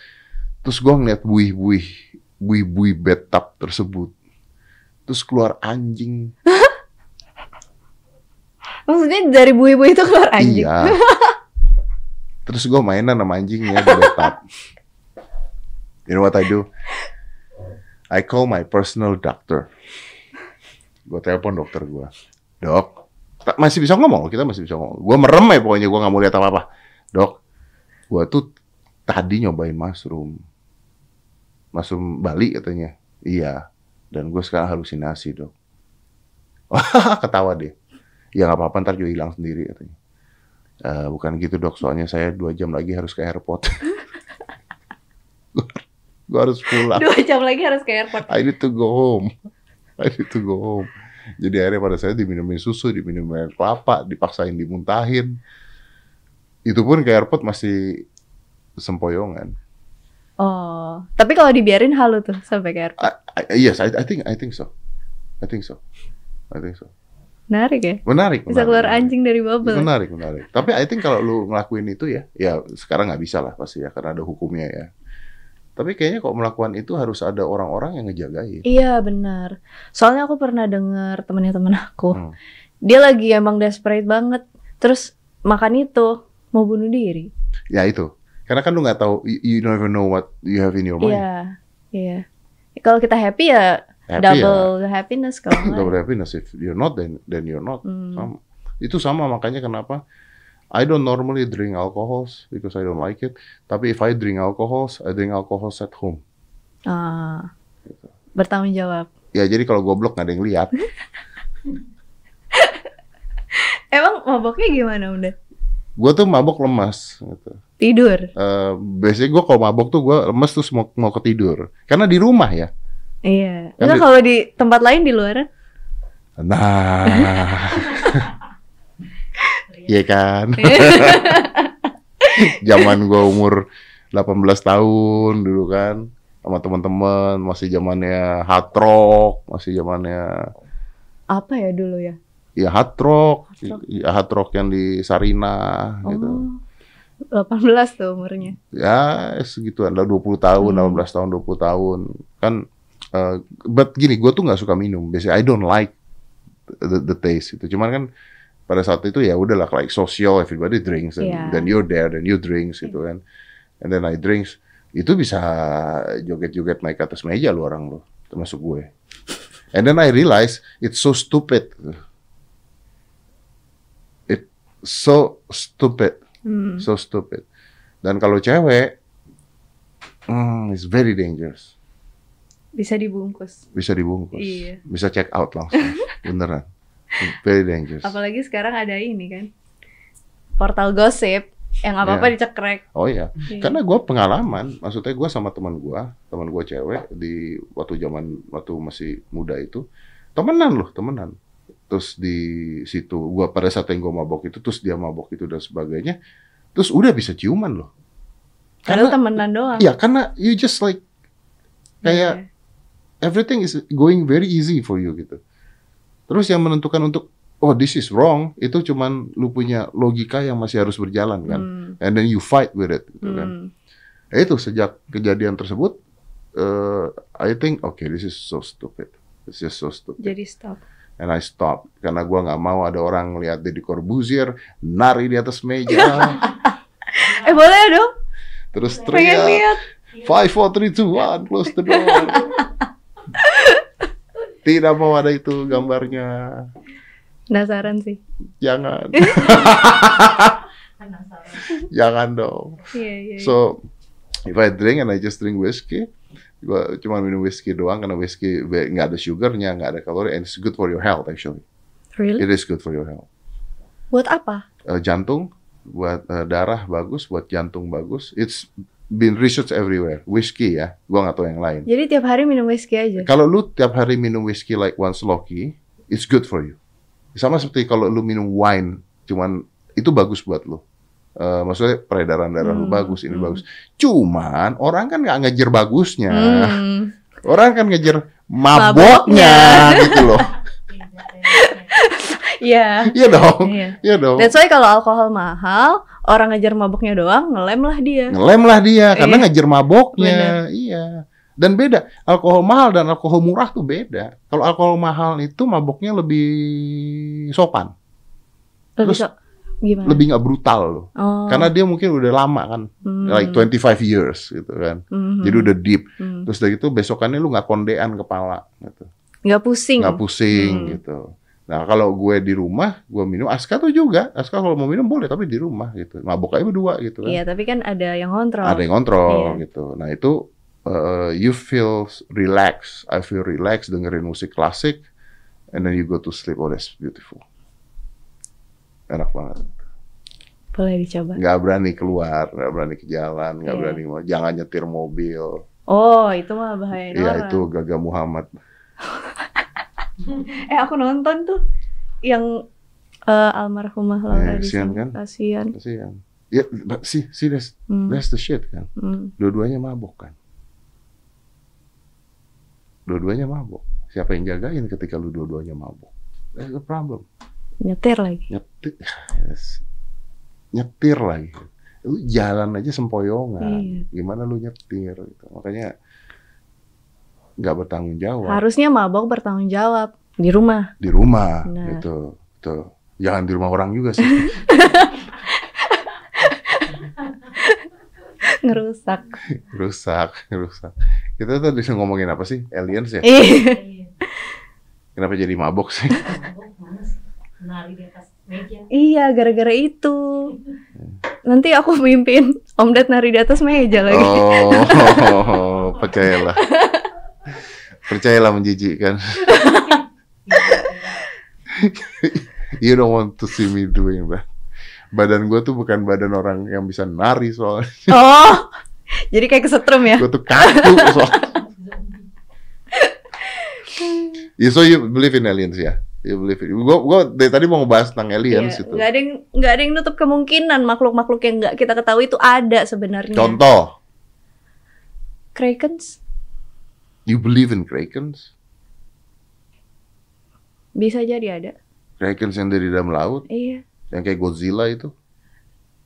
Terus gue ngeliat buih-buih, buih-buih bathtub tersebut. Terus keluar anjing.
Maksudnya dari bui-bui itu keluar anjing.
Iya. Terus gue mainan sama anjingnya di bathtub. You know what I do? I call my personal doctor. Gue telepon dokter gue. Dok, masih bisa ngomong, kita masih bisa ngomong. Gue merem ya pokoknya, gue nggak mau lihat apa-apa. Dok, gue tuh tadi nyobain mushroom. Mushroom Bali katanya. Iya. Dan gue sekarang halusinasi, dok. Ketawa deh. Ya nggak apa-apa, ntar juga hilang sendiri katanya. "Eh, bukan gitu dok, soalnya saya dua jam lagi harus ke airport. gue harus pulang.
Dua jam lagi harus ke airport.
I need to go home. I need to go home. Jadi akhirnya pada saya diminumin susu, diminumin air kelapa, dipaksain dimuntahin. Itu pun ke airport masih sempoyongan.
Oh, tapi kalau dibiarin halu tuh sampai ke airport.
I- I- yes, I, I think I think so. I think so. I think so.
Menarik ya?
Menarik.
Bisa
menarik,
keluar
menarik.
anjing dari bubble.
Menarik, menarik. Tapi I think kalau lu ngelakuin itu ya, ya sekarang nggak bisa lah pasti ya karena ada hukumnya ya. Tapi kayaknya kalau melakukan itu harus ada orang-orang yang ngejagain.
Iya benar. Soalnya aku pernah dengar temennya temen aku,
Hmm.
dia lagi emang desperate banget, terus makan itu mau bunuh diri.
Ya itu. Karena kan lu nggak tahu, you, you never know what you have in your mind.
Iya, iya. Kalau kita happy ya
Happy
double happiness kalau
ya, double happiness. If you're not, then then you're not.
Hmm.
Sama. Itu sama makanya kenapa I don't normally drink alcohols because I don't like it. Tapi if I drink alcohols, I drink alcohols at home.
Ah, bertanggung jawab.
Ya jadi kalau goblok nggak ada yang lihat.
Emang maboknya gimana udah?
Gue tuh mabok lemas. Gitu.
Tidur.
Eh, biasanya gue kalau mabok tuh gue lemes terus mau mau ketidur. Karena di rumah ya.
Iya. Enggak kalau di tempat lain di luar?
Nah. Iya kan. Zaman gue umur 18 tahun dulu kan sama teman-teman masih zamannya hard rock, masih zamannya
Apa ya dulu ya?
ya hard rock,
Hard rock.
ya hard rock yang di Sarina gitu.
Oh, 18 tuh umurnya.
Ya segituan lah 20 tahun,
Hmm.
18 tahun, 20 tahun. Kan eh but gini, gue tuh nggak suka minum. Biasanya I don't like the, the taste itu. Cuman kan pada saat itu ya udahlah like social everybody drinks and
Iya.
then you're there then you drinks gitu kan. And then I drinks itu bisa joget-joget naik ke atas meja lu orang lu termasuk gue. And then I realize it's so stupid. so stupid,
Hmm.
so stupid. Dan kalau cewek, hmm, it's very dangerous.
Bisa dibungkus.
Bisa dibungkus,
Iya.
bisa check out langsung, beneran. Very dangerous.
Apalagi sekarang ada ini kan. Portal gosip yang apa-apa
Iya.
dicekrek.
Oh iya,
Iya.
karena gue pengalaman, maksudnya gue sama teman gue, teman gue cewek di waktu zaman waktu masih muda itu, temenan loh, temenan. Terus di situ, gue pada saat yang gue mabok itu, terus dia mabok itu dan sebagainya, terus udah bisa ciuman loh. Karena,
temenan doang.
ya karena you just like kayak everything is going very easy for you gitu. Terus yang menentukan untuk oh this is wrong itu cuman lu punya logika yang masih harus berjalan kan,
Hmm.
and then you fight with it gitu kan.
Hmm.
Ya itu sejak kejadian tersebut, eh, I think okay this is so stupid, this is so stupid,
Jadi stop.
and I stop karena gua nggak mau ada orang lihat Deddy Corbuzier nari di atas meja,
Eh boleh dong.
terus teriak five four three two one close the door. Tidak mau ada itu gambarnya,
Penasaran sih.
jangan, jangan dong.
Iya, iya. iya.
So if I drink and I just drink whiskey, gua cuma minum whiskey doang karena whiskey nggak ada sugarnya, nggak ada kalori, and it's good for your health actually.
really?
It is good for your health.
Buat apa?
Eh, jantung, buat eh, darah bagus, buat jantung bagus. It's been research everywhere. Whiskey ya, gua nggak tahu yang lain.
Jadi tiap hari minum whiskey aja.
Kalau lu tiap hari minum whiskey like once loki, it's good for you. Sama seperti kalau lu minum wine, cuman itu bagus buat lu. Eh, maksudnya peredaran darah lu
Hmm,
bagus, ini
hmm.
bagus. Cuman orang kan nggak ngejar bagusnya,
Hmm.
orang kan ngejar
Maboknya.
maboknya gitu loh.
Iya.
Iya dong,
Iya.
iya dong.
That's why kalau alkohol mahal, orang ngejar mabuknya doang, ngelem lah dia.
Ngelem lah dia karena
Iya.
ngejar maboknya.
Bener.
Iya. Dan beda, alkohol mahal dan alkohol murah tuh beda. Kalau alkohol mahal itu maboknya lebih sopan,
Lebih
Terus
so- gimana?
lebih nggak brutal loh.
oh.
Karena dia mungkin udah lama kan,
Hmm.
like 25 years gitu kan.
Mhm.
Jadi udah deep.
Hmm.
Terus dari itu besokannya lu nggak kondean kepala gitu.
nggak pusing.
Nggak pusing
Hmm.
gitu. Nah kalau gue di rumah, gue minum. Aska tuh juga. Aska kalau mau minum boleh, tapi di rumah gitu. Mabok aja berdua gitu kan.
Iya, tapi kan ada yang kontrol.
Ada yang kontrol
Iya.
gitu. Nah itu uh, you feel relax. I feel relax dengerin musik klasik. And then you go to sleep. Oh that's beautiful. Enak banget.
Boleh dicoba.
Nggak berani keluar, nggak berani ke jalan, nggak
Iya.
berani mau. Jangan nyetir mobil.
Oh, itu mah bahayain
Iya itu Gaga Muhammad.
Eh, aku nonton tuh yang eh, almarhumah Laura
Eh, kasihan kan?
Kasihan.
Kasihan. Ya, but see, see that's,
Hmm.
that's the shit kan.
Hmm.
Dua-duanya mabok kan. Dua-duanya mabok. Siapa yang jagain ketika lu dua-duanya mabok? That's the problem.
Nyetir lagi.
Nyetir, yes. nyetir lagi. Lu jalan aja sempoyongan.
Iya.
Gimana lu nyetir? Gitu. Makanya nggak bertanggung jawab
Harusnya mabok bertanggung jawab di rumah.
di rumah
Benar.
gitu. Tuh. Jangan di rumah orang juga sih.
Ngerusak.
rusak, rusak. Kita tadi ngomongin apa sih? Aliens ya?
Iya.
Kenapa jadi mabok sih?
Nari di atas meja.
Iya, gara-gara itu. Nanti aku mimpin Om Ded nari di atas meja lagi.
Oh, percayalah. Percayalah menjijikkan. You don't want to see me doing that. Badan gue tuh bukan badan orang yang bisa nari soalnya.
Oh, jadi kayak kesetrum ya?
Gue tuh kaku soalnya. Yeah, so you believe in aliens ya? You believe in. Gue gue dari tadi mau ngebahas tentang aliens
Iya,
itu.
nggak ada yang nggak ada yang nutup kemungkinan makhluk-makhluk yang nggak kita ketahui itu ada sebenarnya.
Contoh,
Krakens
you believe in krakens?
bisa jadi ada.
Krakens yang dari dalam laut,
Iya,
yang kayak Godzilla itu?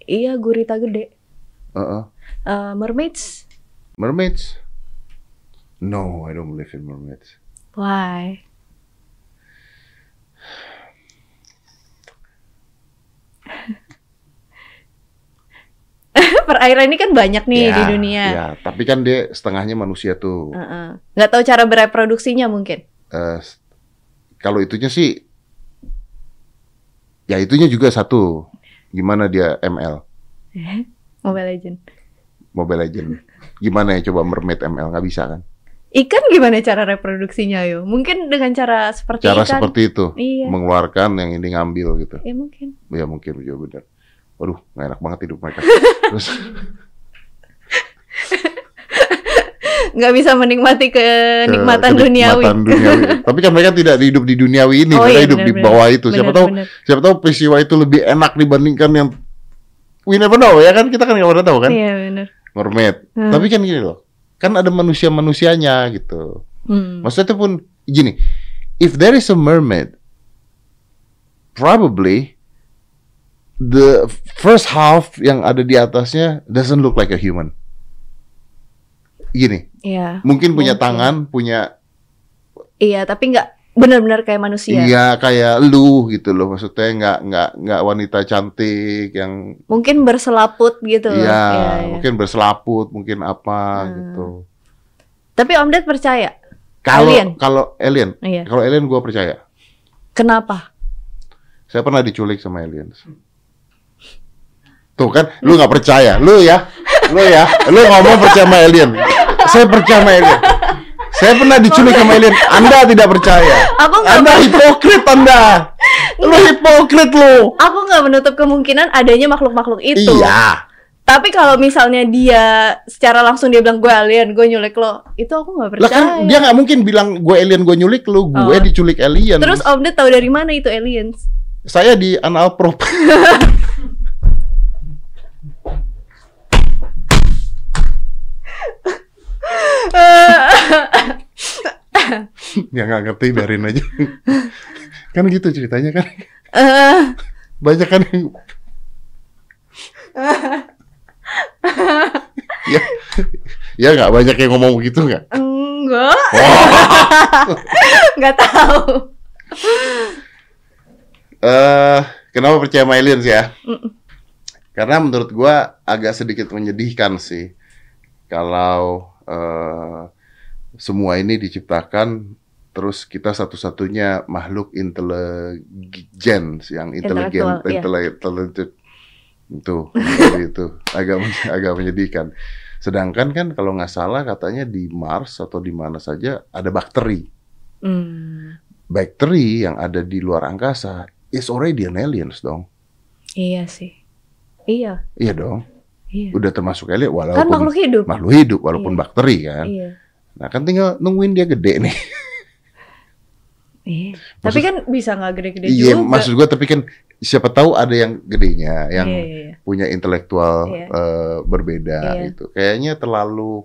iya gurita gede.
Uh-uh.
Eh, mermaids,
Mermaids? No, I don't believe in mermaids.
why? Perairan ini kan banyak nih
Ya,
di dunia.
Ya, tapi kan dia setengahnya manusia tuh.
Heeh. Nggak tahu cara bereproduksinya mungkin.
Eh, s- kalau itunya sih, ya itunya juga satu. Gimana dia ML?
Mobile Legend.
Mobile Legend. Gimana ya coba mermaid ML? Nggak bisa kan?
Ikan gimana cara reproduksinya yo? Mungkin dengan cara seperti
Cara
ikan.
seperti itu.
Iya.
Mengeluarkan yang ini ngambil gitu.
Ya mungkin.
Ya mungkin juga benar. Waduh, nggak enak banget hidup mereka. Terus
Nggak bisa menikmati kenikmatan
ke-
duniawi.
duniawi. Tapi kan mereka tidak hidup di duniawi ini,
Oh,
mereka
iya,
hidup di
benar-benar.
bawah itu. Siapa tahu
Benar-benar.
siapa tahu peristiwa itu lebih enak dibandingkan yang we never know ya kan kita kan nggak pernah tahu kan
Iya benar.
mermaid.
Hmm.
Tapi kan gini loh, kan ada manusia-manusianya gitu.
Hmm.
Maksudnya itu pun gini, if there is a mermaid, probably the first half yang ada di atasnya doesn't look like a human. Gini,
Iya.
mungkin punya
Mungkin.
tangan, punya
Iya, tapi nggak benar-benar kayak manusia.
iya kayak lu gitu loh. Maksudnya nggak nggak nggak wanita cantik yang
Mungkin berselaput gitu.
iya
Iya, iya.
mungkin berselaput, mungkin apa
Hmm.
gitu.
Tapi Om Ded percaya?
Kalau
Alien?
kalau alien,
Iya.
kalau alien gue percaya.
Kenapa?
Saya pernah diculik sama aliens. Tuh kan, lu nggak percaya, lu ya, lu ya, lu ngomong percaya sama alien. Saya percaya sama alien. Saya pernah diculik sama alien. Anda tidak percaya.
Aku nggak
Anda hipokrit Anda. Lu hipokrit lu.
Aku nggak menutup kemungkinan adanya makhluk-makhluk itu.
Iya.
Tapi kalau misalnya dia secara langsung dia bilang gue alien, gue nyulik lo, itu aku nggak
Lah
percaya.
kan dia nggak mungkin bilang gue alien gue nyulik lu, gue
Oh.
diculik alien.
Terus Om Ded tahu dari mana itu aliens?
saya di anal prop. ya nggak ngerti biarin aja. kan gitu ceritanya kan. Banyak kan yang ya, ya nggak banyak yang ngomong begitu nggak?
enggak, nggak tahu.
Eh, kenapa percaya sama aliens ya? Karena menurut gua agak sedikit menyedihkan sih kalau eh, semua ini diciptakan terus kita satu-satunya makhluk intelijen yang intelijen,
Intelektual, iya.
itu itu agak agak menyedihkan. Sedangkan kan kalau nggak salah katanya di Mars atau di mana saja ada bakteri.
Hmm,
Bakteri yang ada di luar angkasa is already an aliens dong.
iya sih. Iya,
Iya dong.
Iya.
Udah termasuk alien walaupun
Kan makhluk hidup.
makhluk hidup walaupun
Iya.
bakteri kan.
Iya.
Nah kan tinggal nungguin dia gede nih.
Iya. Tapi kan bisa nggak gede-gede
Iya,
juga.
maksud gua tapi kan siapa tahu ada yang gedenya, yang
Iya, iya, iya.
punya intelektual
Iya.
eh, berbeda
Iya.
gitu. Kayaknya terlalu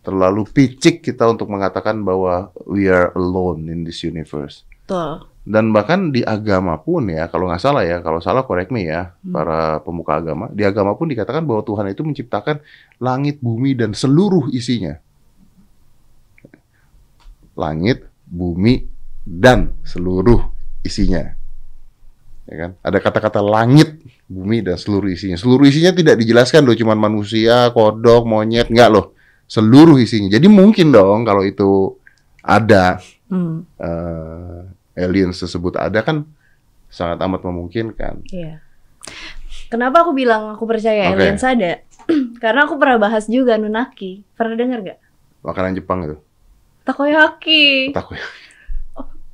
terlalu picik kita untuk mengatakan bahwa we are alone in this universe.
Betul.
Dan bahkan di agama pun ya, kalau nggak salah ya, kalau salah correct me ya,
Hmm.
para pemuka agama. Di agama pun dikatakan bahwa Tuhan itu menciptakan langit, bumi, dan seluruh isinya. Langit, bumi, dan seluruh isinya. Ya kan? Ada kata-kata langit, bumi, dan seluruh isinya. Seluruh isinya tidak dijelaskan loh, cuman manusia, kodok, monyet, nggak loh. Seluruh isinya. Jadi mungkin dong kalau itu ada
Hmm,
eh, aliens tersebut ada kan sangat amat memungkinkan.
iya. Kenapa aku bilang aku percaya
Oke.
aliens ada? Karena aku pernah bahas juga Nunaki. Pernah dengar gak?
Makanan Jepang itu.
Takoyaki.
Takut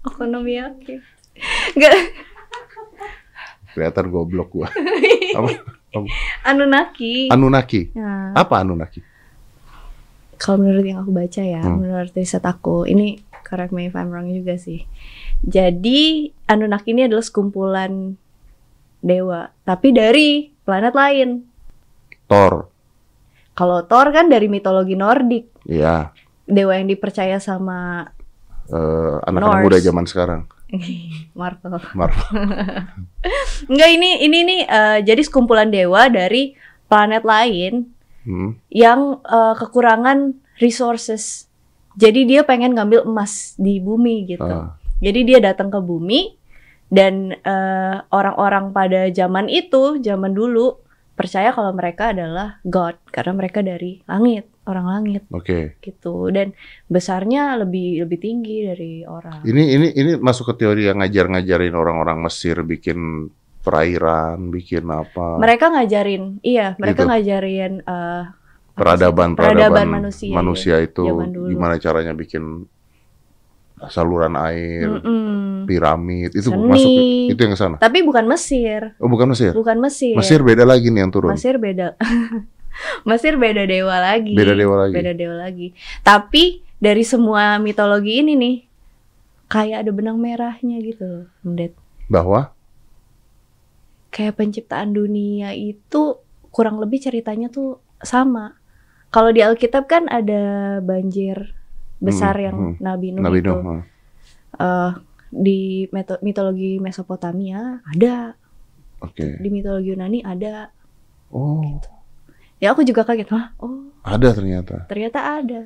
Okonomiyaki. Enggak,
kelihatan goblok gua. Apa? Apa?
Anunnaki.
Anunnaki.
Nah,
Apa Anunnaki?
kalau menurut yang aku baca ya,
Hmm.
menurut riset aku, ini correct me if I'm wrong juga sih. Jadi Anunnaki ini adalah sekumpulan dewa, tapi dari planet lain.
Thor.
Kalau Thor kan dari mitologi Nordik,
Iya.
dewa yang dipercaya sama
Eh, anak-anak muda zaman sekarang.
Marvel.
Marvel.
Enggak ini ini nih eh, jadi sekumpulan dewa dari planet lain
Hmm.
yang eh, kekurangan resources. Jadi dia pengen ngambil emas di bumi gitu.
Ah.
Jadi dia datang ke bumi dan eh, orang-orang pada zaman itu, zaman dulu percaya kalau mereka adalah god karena mereka dari langit, orang langit
Oke.
gitu dan besarnya lebih lebih tinggi dari orang.
Ini ini ini masuk ke teori yang ngajar-ngajarin orang-orang Mesir bikin perairan, bikin apa?
Mereka ngajarin, iya, mereka
Gitu.
ngajarin eh, apa sih?
peradaban,
peradaban manusia,
manusia
iya,
itu gimana caranya bikin saluran air,
Mm-mm.
piramid itu
Seni.
masuk itu yang ke sana.
Tapi bukan Mesir,
Oh, bukan Mesir.
bukan Mesir.
Mesir beda lagi nih yang turun.
Mesir beda. Mesir beda dewa lagi.
Beda dewa lagi.
Beda dewa lagi. Tapi dari semua mitologi ini nih kayak ada benang merahnya gitu Mendet.
Bahwa
Kayak penciptaan dunia itu kurang lebih ceritanya tuh sama. Kalau di Alkitab kan ada banjir besar
Hmm,
yang
hmm.
Nabi Nuh
Nabi
itu.
Nuh.
Eh, di mitologi Mesopotamia ada,
Oke.
di mitologi Yunani ada.
Oh,
Ya aku juga kaget, Hah? Oh,
ada ternyata.
ternyata ada.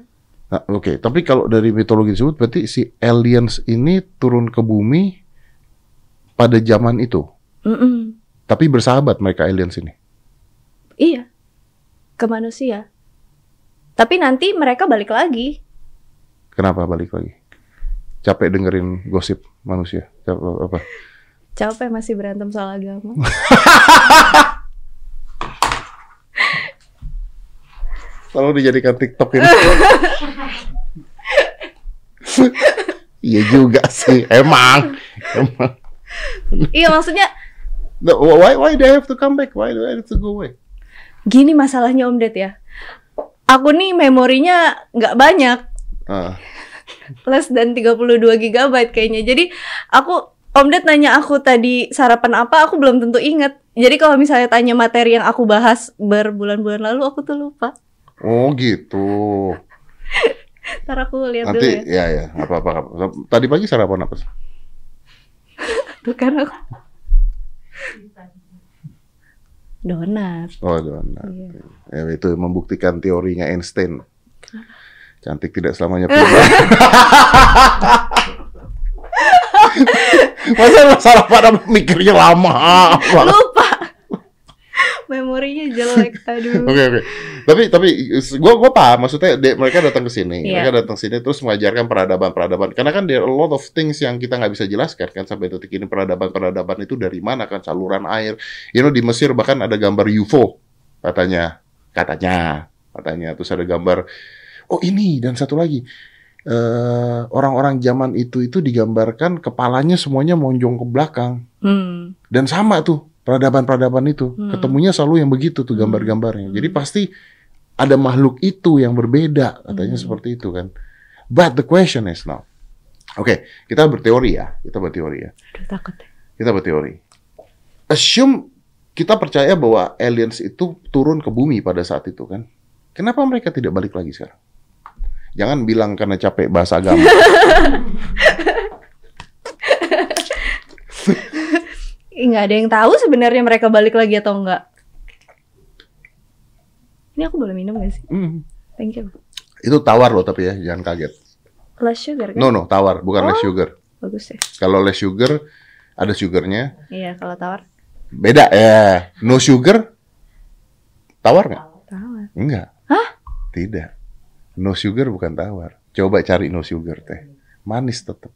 Nah, Oke, tapi kalau dari mitologi tersebut berarti si aliens ini turun ke bumi pada zaman itu.
Mm-mm.
Tapi bersahabat mereka aliens ini.
Iya, ke manusia. Tapi nanti mereka balik lagi.
Kenapa balik lagi? Capek dengerin gosip manusia. Capek apa?
Capek masih berantem soal agama.
Selalu dijadikan TikTok ini. Iya juga sih, emang. Emang.
iya, maksudnya
No, why why they have to come back? Why do they have to go away?
gini masalahnya Om Ded ya. Aku nih memorinya nggak banyak,
Ah,
less dan 32 GB kayaknya. Jadi aku Om Ded nanya aku tadi sarapan apa, aku belum tentu inget. Jadi kalau misalnya tanya materi yang aku bahas berbulan-bulan lalu, aku tuh lupa.
oh gitu.
Ntar aku lihat dulu
Nanti
ya.
ya ya, apa apa. Tadi pagi sarapan apa?
Tuh kan aku. Donat.
Oh, donat.
Iya.
Ya, itu membuktikan teorinya Einstein. Cantik tidak selamanya pintar. Masa sarapan apa mikirnya lama?
Lupa. Memorinya jelek. Aduh.
Oke oke. Tapi tapi gua gua paham maksudnya de- mereka datang ke sini,
Iya.
mereka datang sini terus mengajarkan peradaban-peradaban. Karena kan there are a lot of things yang kita nggak bisa jelaskan kan sampai detik ini peradaban-peradaban itu dari mana kan saluran air. You know di Mesir bahkan ada gambar UFO katanya, katanya, katanya terus ada gambar oh ini dan satu lagi eh orang-orang zaman itu itu digambarkan kepalanya semuanya monjong ke belakang
Hmm.
dan sama tuh peradaban-peradaban itu
Hmm.
ketemunya selalu yang begitu tuh
Hmm.
gambar-gambarnya jadi
Hmm.
pasti ada makhluk itu yang berbeda katanya
Hmm.
seperti itu kan but the question is now oke kita berteori ya kita berteori ya
Aduh takut.
kita berteori assume kita percaya bahwa aliens itu turun ke bumi pada saat itu kan kenapa mereka tidak balik lagi sekarang jangan bilang karena capek bahasa agama
Ih, nggak ada yang tahu sebenarnya mereka balik lagi atau enggak. Ini aku boleh minum gak sih?
Hmm.
Thank you.
itu tawar loh tapi ya jangan kaget
Less sugar kan?
no no tawar bukan less
Oh.
sugar
Bagus ya.
kalau less sugar ada sugarnya
Iya, kalau tawar.
Beda ya. No sugar. Tawar nggak?
Tawar.
Enggak.
Hah?
Tidak. No sugar bukan tawar. Coba cari no sugar teh. Manis tetap.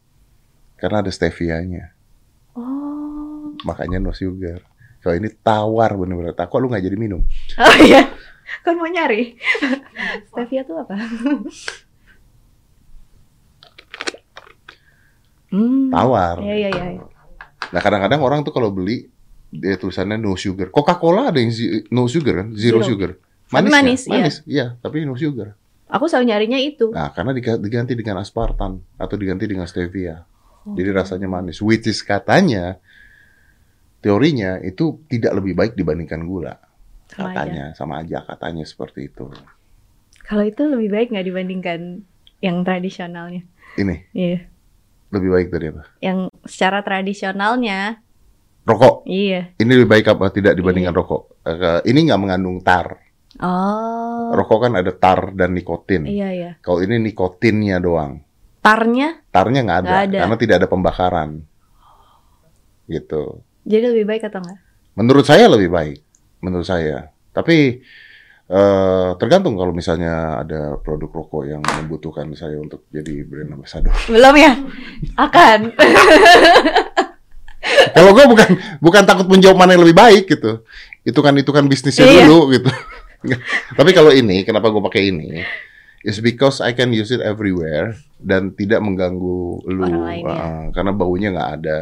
Karena ada stevia-nya.
Oh.
Makanya no sugar. Kalau ini tawar bener-bener. Tak kok lu nggak jadi minum?
Oh iya. Kan mau nyari. Stevia tuh apa? hmm.
Tawar.
Iya, iya, iya.
Nah kadang-kadang orang tuh kalau beli dia tulisannya no sugar. Coca-Cola ada yang no sugar kan? Zero,
Zero.
sugar.
Tapi
Manis,
manis,
nggak? manis. Iya, tapi no sugar.
Aku selalu nyarinya itu.
Nah, karena diga- diganti dengan aspartan atau diganti dengan stevia.
Oh.
Jadi rasanya manis. Which is katanya teorinya itu tidak lebih baik dibandingkan gula.
Sama aja.
katanya sama aja katanya seperti itu.
Kalau itu lebih baik nggak dibandingkan yang tradisionalnya?
Ini
Iya.
lebih baik dari apa?
Yang secara tradisionalnya,
Rokok.
iya.
Ini lebih baik apa tidak dibandingkan rokok? Eh, ini nggak mengandung tar.
Oh.
Rokok kan ada tar dan nikotin.
Iya, iya.
Kalau ini nikotinnya doang.
Tarnya
Tarnya nggak ada,
Nggak ada.
karena tidak ada pembakaran. Gitu.
jadi lebih baik atau enggak?
Menurut saya lebih baik, menurut saya. Tapi eh, tergantung kalau misalnya ada produk rokok yang membutuhkan saya untuk jadi brand ambassador.
Belum ya? Akan.
Kalau gue bukan bukan takut menjawab mana yang lebih baik gitu. Itu kan itu kan bisnisnya
Iya.
dulu gitu. Tapi kalau ini, kenapa gue pakai ini? Is because I can use it everywhere dan tidak mengganggu lu,
Orang.
Ah, karena baunya nggak ada,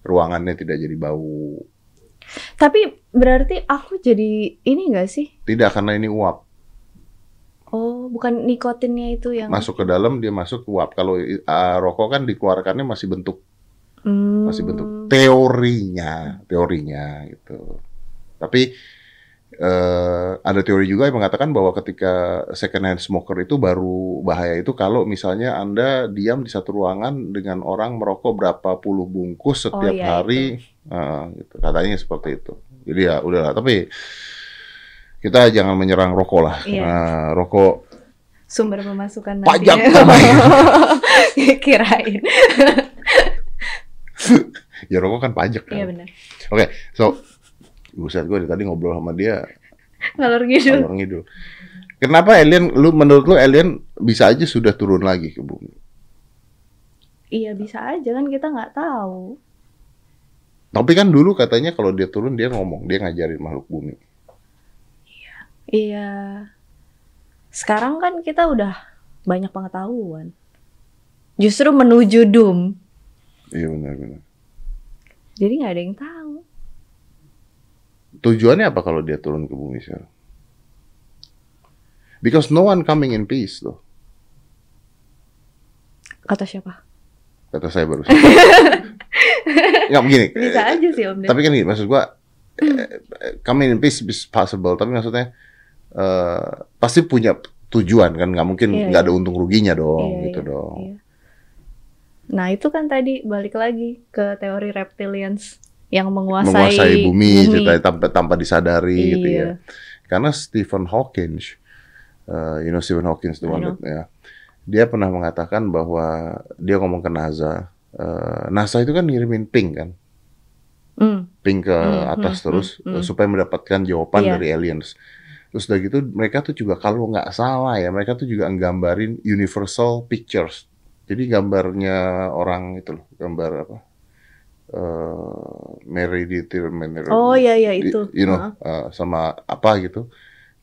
ruangannya tidak jadi bau.
Tapi berarti aku jadi ini gak sih?
Tidak karena ini uap.
Oh, bukan nikotinnya itu yang
Masuk ke dalam dia masuk uap. Kalau ah, rokok kan dikeluarkannya masih bentuk
Hmm.
masih bentuk teorinya teorinya gitu tapi eh, ada teori juga yang mengatakan bahwa ketika second hand smoker itu baru bahaya itu kalau misalnya anda diam di satu ruangan dengan orang merokok berapa puluh bungkus setiap
iya,
hari eh, gitu. katanya seperti itu jadi ya udahlah tapi kita jangan menyerang rokok lah
Iya.
Nah, rokok
sumber pemasukan
Pajak
nantinya. Kirain.
ya rokok kan pajak kan
Iya benar.
oke so buset gue tadi ngobrol sama dia
Ngalor ngidul.
Alur ngidul. Kenapa alien lu menurut lu alien bisa aja sudah turun lagi ke bumi?
Iya bisa aja kan kita nggak tahu.
Tapi kan dulu katanya kalau dia turun dia ngomong, dia ngajarin makhluk bumi.
Iya. Sekarang kan kita udah banyak pengetahuan. Justru menuju doom.
Iya benar-benar.
Jadi nggak ada yang tahu.
Tujuannya apa kalau dia turun ke bumi sekarang? Because no one coming in peace loh.
Kata siapa?
Kata saya barusan. Nggak begini.
Bisa aja sih Om.
Tapi kan gini, maksud gua eh, coming in peace is possible, tapi maksudnya eh, pasti punya tujuan kan, nggak mungkin
Iya,
nggak
iya.
ada untung ruginya dong,
Iya,
gitu
iya,
dong.
iya. Nah itu kan tadi balik lagi ke teori reptilians yang menguasai,
menguasai bumi, ceritanya tanpa tanpa disadari gitu
Iya.
ya. Karena Stephen Hawking, uh, you know Stephen Hawking the one that- ya, dia pernah mengatakan bahwa dia ngomong ke NASA, uh, NASA itu kan ngirimin ping kan,
Hmm,
ping ke
Hmm,
atas
hmm,
terus
hmm.
uh, supaya mendapatkan jawaban
Iya.
dari aliens. Terus udah gitu mereka tuh juga kalau nggak salah ya mereka tuh juga nggambarin universal pictures. Jadi gambarnya orang itu loh, gambar apa? Uh, Meridional
Oh iya iya
di-
itu.
you know
Heeh.
uh, sama apa gitu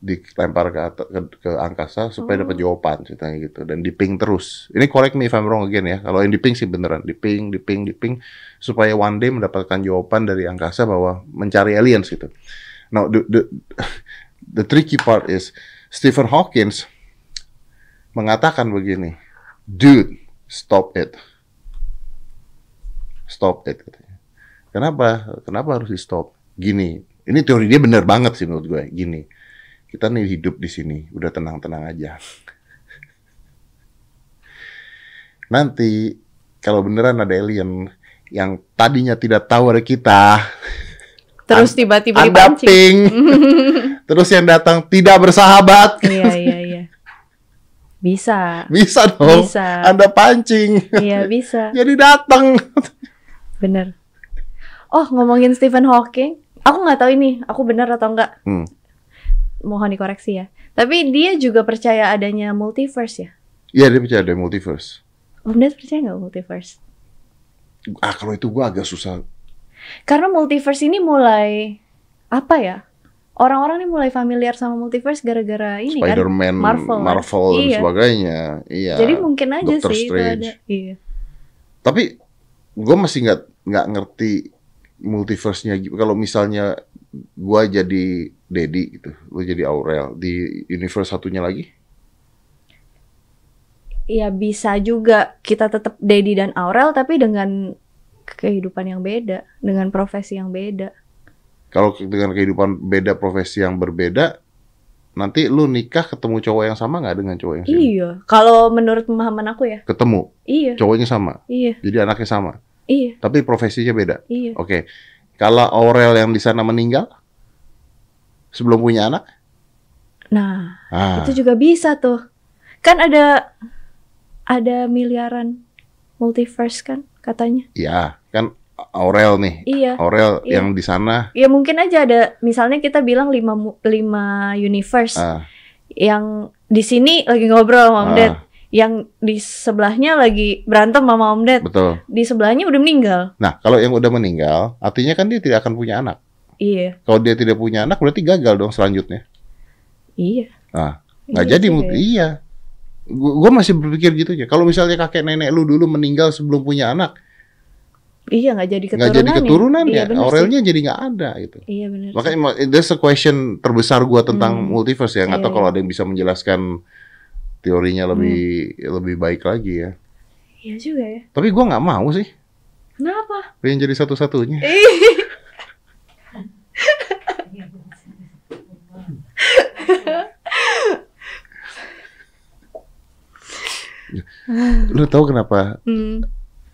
dilempar ke, ke, ke angkasa supaya
Oh.
dapat jawaban ceritanya gitu dan diping terus ini correct me if I'm wrong again ya kalau yang diping sih beneran diping diping diping supaya one day mendapatkan jawaban dari angkasa bahwa mencari aliens gitu now the the, the tricky part is Stephen Hawking mengatakan begini dude stop it stop it. Kenapa? Kenapa harus di stop? Gini, ini teori dia bener banget sih menurut gue. Gini, kita nih hidup di sini, udah tenang-tenang aja. Nanti kalau beneran ada alien yang tadinya tidak tahu ada kita,
Terus tiba-tiba
ada
dipancing.
terus yang datang tidak bersahabat,
Iya iya iya. Bisa.
bisa dong.
Bisa.
Anda pancing,
Iya bisa.
jadi datang.
Bener. Oh ngomongin Stephen Hawking, aku nggak tahu ini, aku benar atau enggak.
Hmm.
Mohon dikoreksi ya. Tapi dia juga percaya adanya multiverse ya.
Iya dia percaya ada multiverse.
Om Ded percaya nggak multiverse?
Ah kalau itu gua agak susah
Karena multiverse ini mulai apa ya? Orang-orang ini mulai familiar sama multiverse gara-gara ini kan.
Spider-Man,
Marvel,
Marvel,
kan?
dan
Iya.
sebagainya. Iya.
Jadi mungkin aja
Doctor
sih itu
Strange.
ada. Iya.
Tapi gue masih nggak nggak ngerti multiverse-nya. Kalau misalnya gua jadi Dedi gitu, lu jadi Aurel di universe satunya lagi,
Ya bisa juga kita tetap Dedi dan Aurel tapi dengan kehidupan yang beda, dengan profesi yang beda.
kalau dengan kehidupan beda profesi yang berbeda, nanti lu nikah ketemu cowok yang sama nggak dengan cowok yang sama?
Iya, kalau menurut pemahaman aku ya,
Ketemu,
iya,
cowoknya sama,
iya,
jadi anaknya sama,
iya,
tapi profesinya beda.
iya.
Oke, kalau Aurel yang di sana meninggal sebelum punya anak,
Nah,
ah,
itu juga bisa tuh. Kan ada ada miliaran multiverse kan katanya.
ya kan Aurel nih,
Iya.
Aurel
Iya.
yang di sana,
Ya mungkin aja ada misalnya kita bilang lima mu- lima universe
ah,
yang di sini lagi ngobrol sama Om
Ah.
Ded. Yang di sebelahnya lagi berantem sama Om Ded.
Betul.
Di sebelahnya udah meninggal.
Nah, kalau yang udah meninggal, artinya kan dia tidak akan punya anak.
Iya,
Kalau dia tidak punya anak, berarti gagal dong selanjutnya.
iya.
Nah, nggak
Iya
jadi.
juga
mut-
ya.
Iya. Gue masih berpikir gitu ya. Kalau misalnya kakek nenek lu dulu meninggal sebelum punya anak,
Iya nggak jadi keturunan.
nggak jadi keturunan
Iya,
ya.
sih.
Aurelnya jadi nggak ada gitu.
Iya benar.
Makanya ma- that's a question terbesar gua tentang
Hmm.
multiverse ya. Nggak tahu
Iya,
kalau
iya.
ada yang bisa menjelaskan teorinya lebih lebih baik lagi ya.
Iya juga ya.
Tapi gua nggak mau sih.
Kenapa?
Pengen jadi satu-satunya. Lu tahu kenapa
Hmm,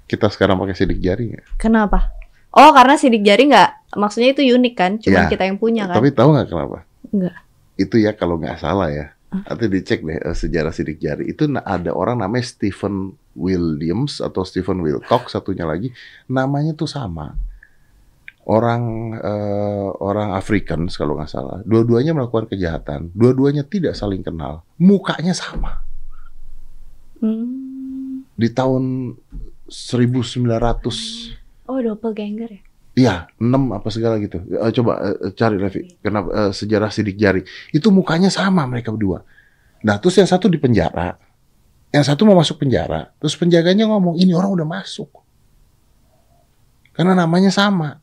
kita sekarang pakai sidik jari nggak?
kenapa? Oh karena sidik jari nggak, maksudnya itu unik kan? Cuma
Iya.
kita yang punya kan?
Tapi tahu nggak kenapa?
Nggak.
Itu ya kalau nggak salah ya. Nanti dicek deh eh, sejarah sidik jari. Itu ada orang namanya Stephen Williams atau Stephen Wilcox satunya lagi. Namanya tuh sama. Orang eh, orang Africans kalau nggak salah. Dua-duanya melakukan kejahatan. Dua-duanya tidak saling kenal. Mukanya sama.
Hmm.
Di tahun 1900
Oh doppelganger ya?
Iya, 6 apa segala gitu. Eh, coba eh, cari Levi, kenapa eh, sejarah sidik jari. Itu mukanya sama mereka berdua. Nah, terus yang satu di penjara. Yang satu mau masuk penjara. Terus penjaganya ngomong, "Ini orang udah masuk." Karena namanya sama.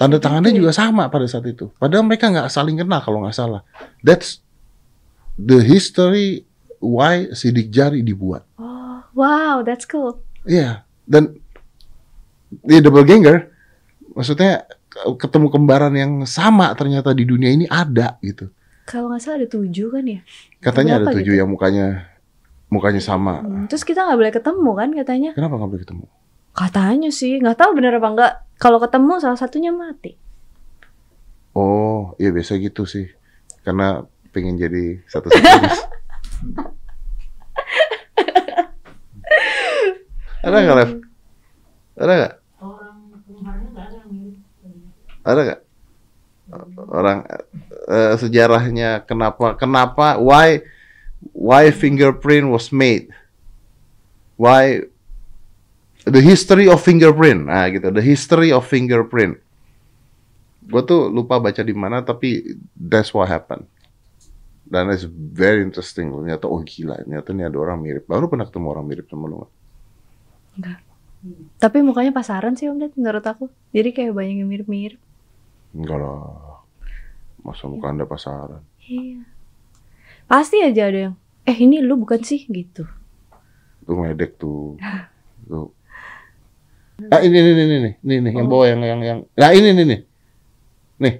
Tanda tangannya juga sama pada saat itu. Padahal mereka nggak saling kenal kalau nggak salah. That's the history why sidik jari dibuat.
Oh wow, that's cool.
Iya, dan dia double ganger, maksudnya ketemu kembaran yang sama ternyata di dunia ini ada gitu.
Kalau nggak salah ada tujuh kan ya?
Katanya ada
Berapa
tujuh
gitu?
yang mukanya mukanya sama.
Hmm, Terus kita nggak boleh ketemu kan katanya?
Kenapa nggak boleh ketemu?
Katanya sih, nggak tahu bener apa enggak. Kalau ketemu salah satunya mati.
Oh, iya biasa gitu sih, karena pengen jadi satu satunya. ada nggak, Lev? Ada nggak?
Orang kemarinnya nggak ada yang mirip.
Ada nggak? Orang eh, sejarahnya kenapa kenapa why why fingerprint was made? Why the history of fingerprint? Nah gitu, the history of fingerprint. Gue tuh lupa baca di mana tapi that's what happened. Dan it's very interesting. Ternyata oh gila, ternyata ini ada orang mirip. Baru pernah ketemu orang mirip sama lu. nggak?
Tapi mukanya pasaran sih Om Ded menurut aku. Jadi kayak banyak yang mirip-mirip.
Enggak lah. Masa muka anda pasaran?
Iya. Pasti aja ada yang, eh ini lu bukan sih gitu.
Tuh ngedek tuh. Tuh. Ah ini ini ini ini ini nih yang bawah yang yang yang. Nah ini ini nih. Nih.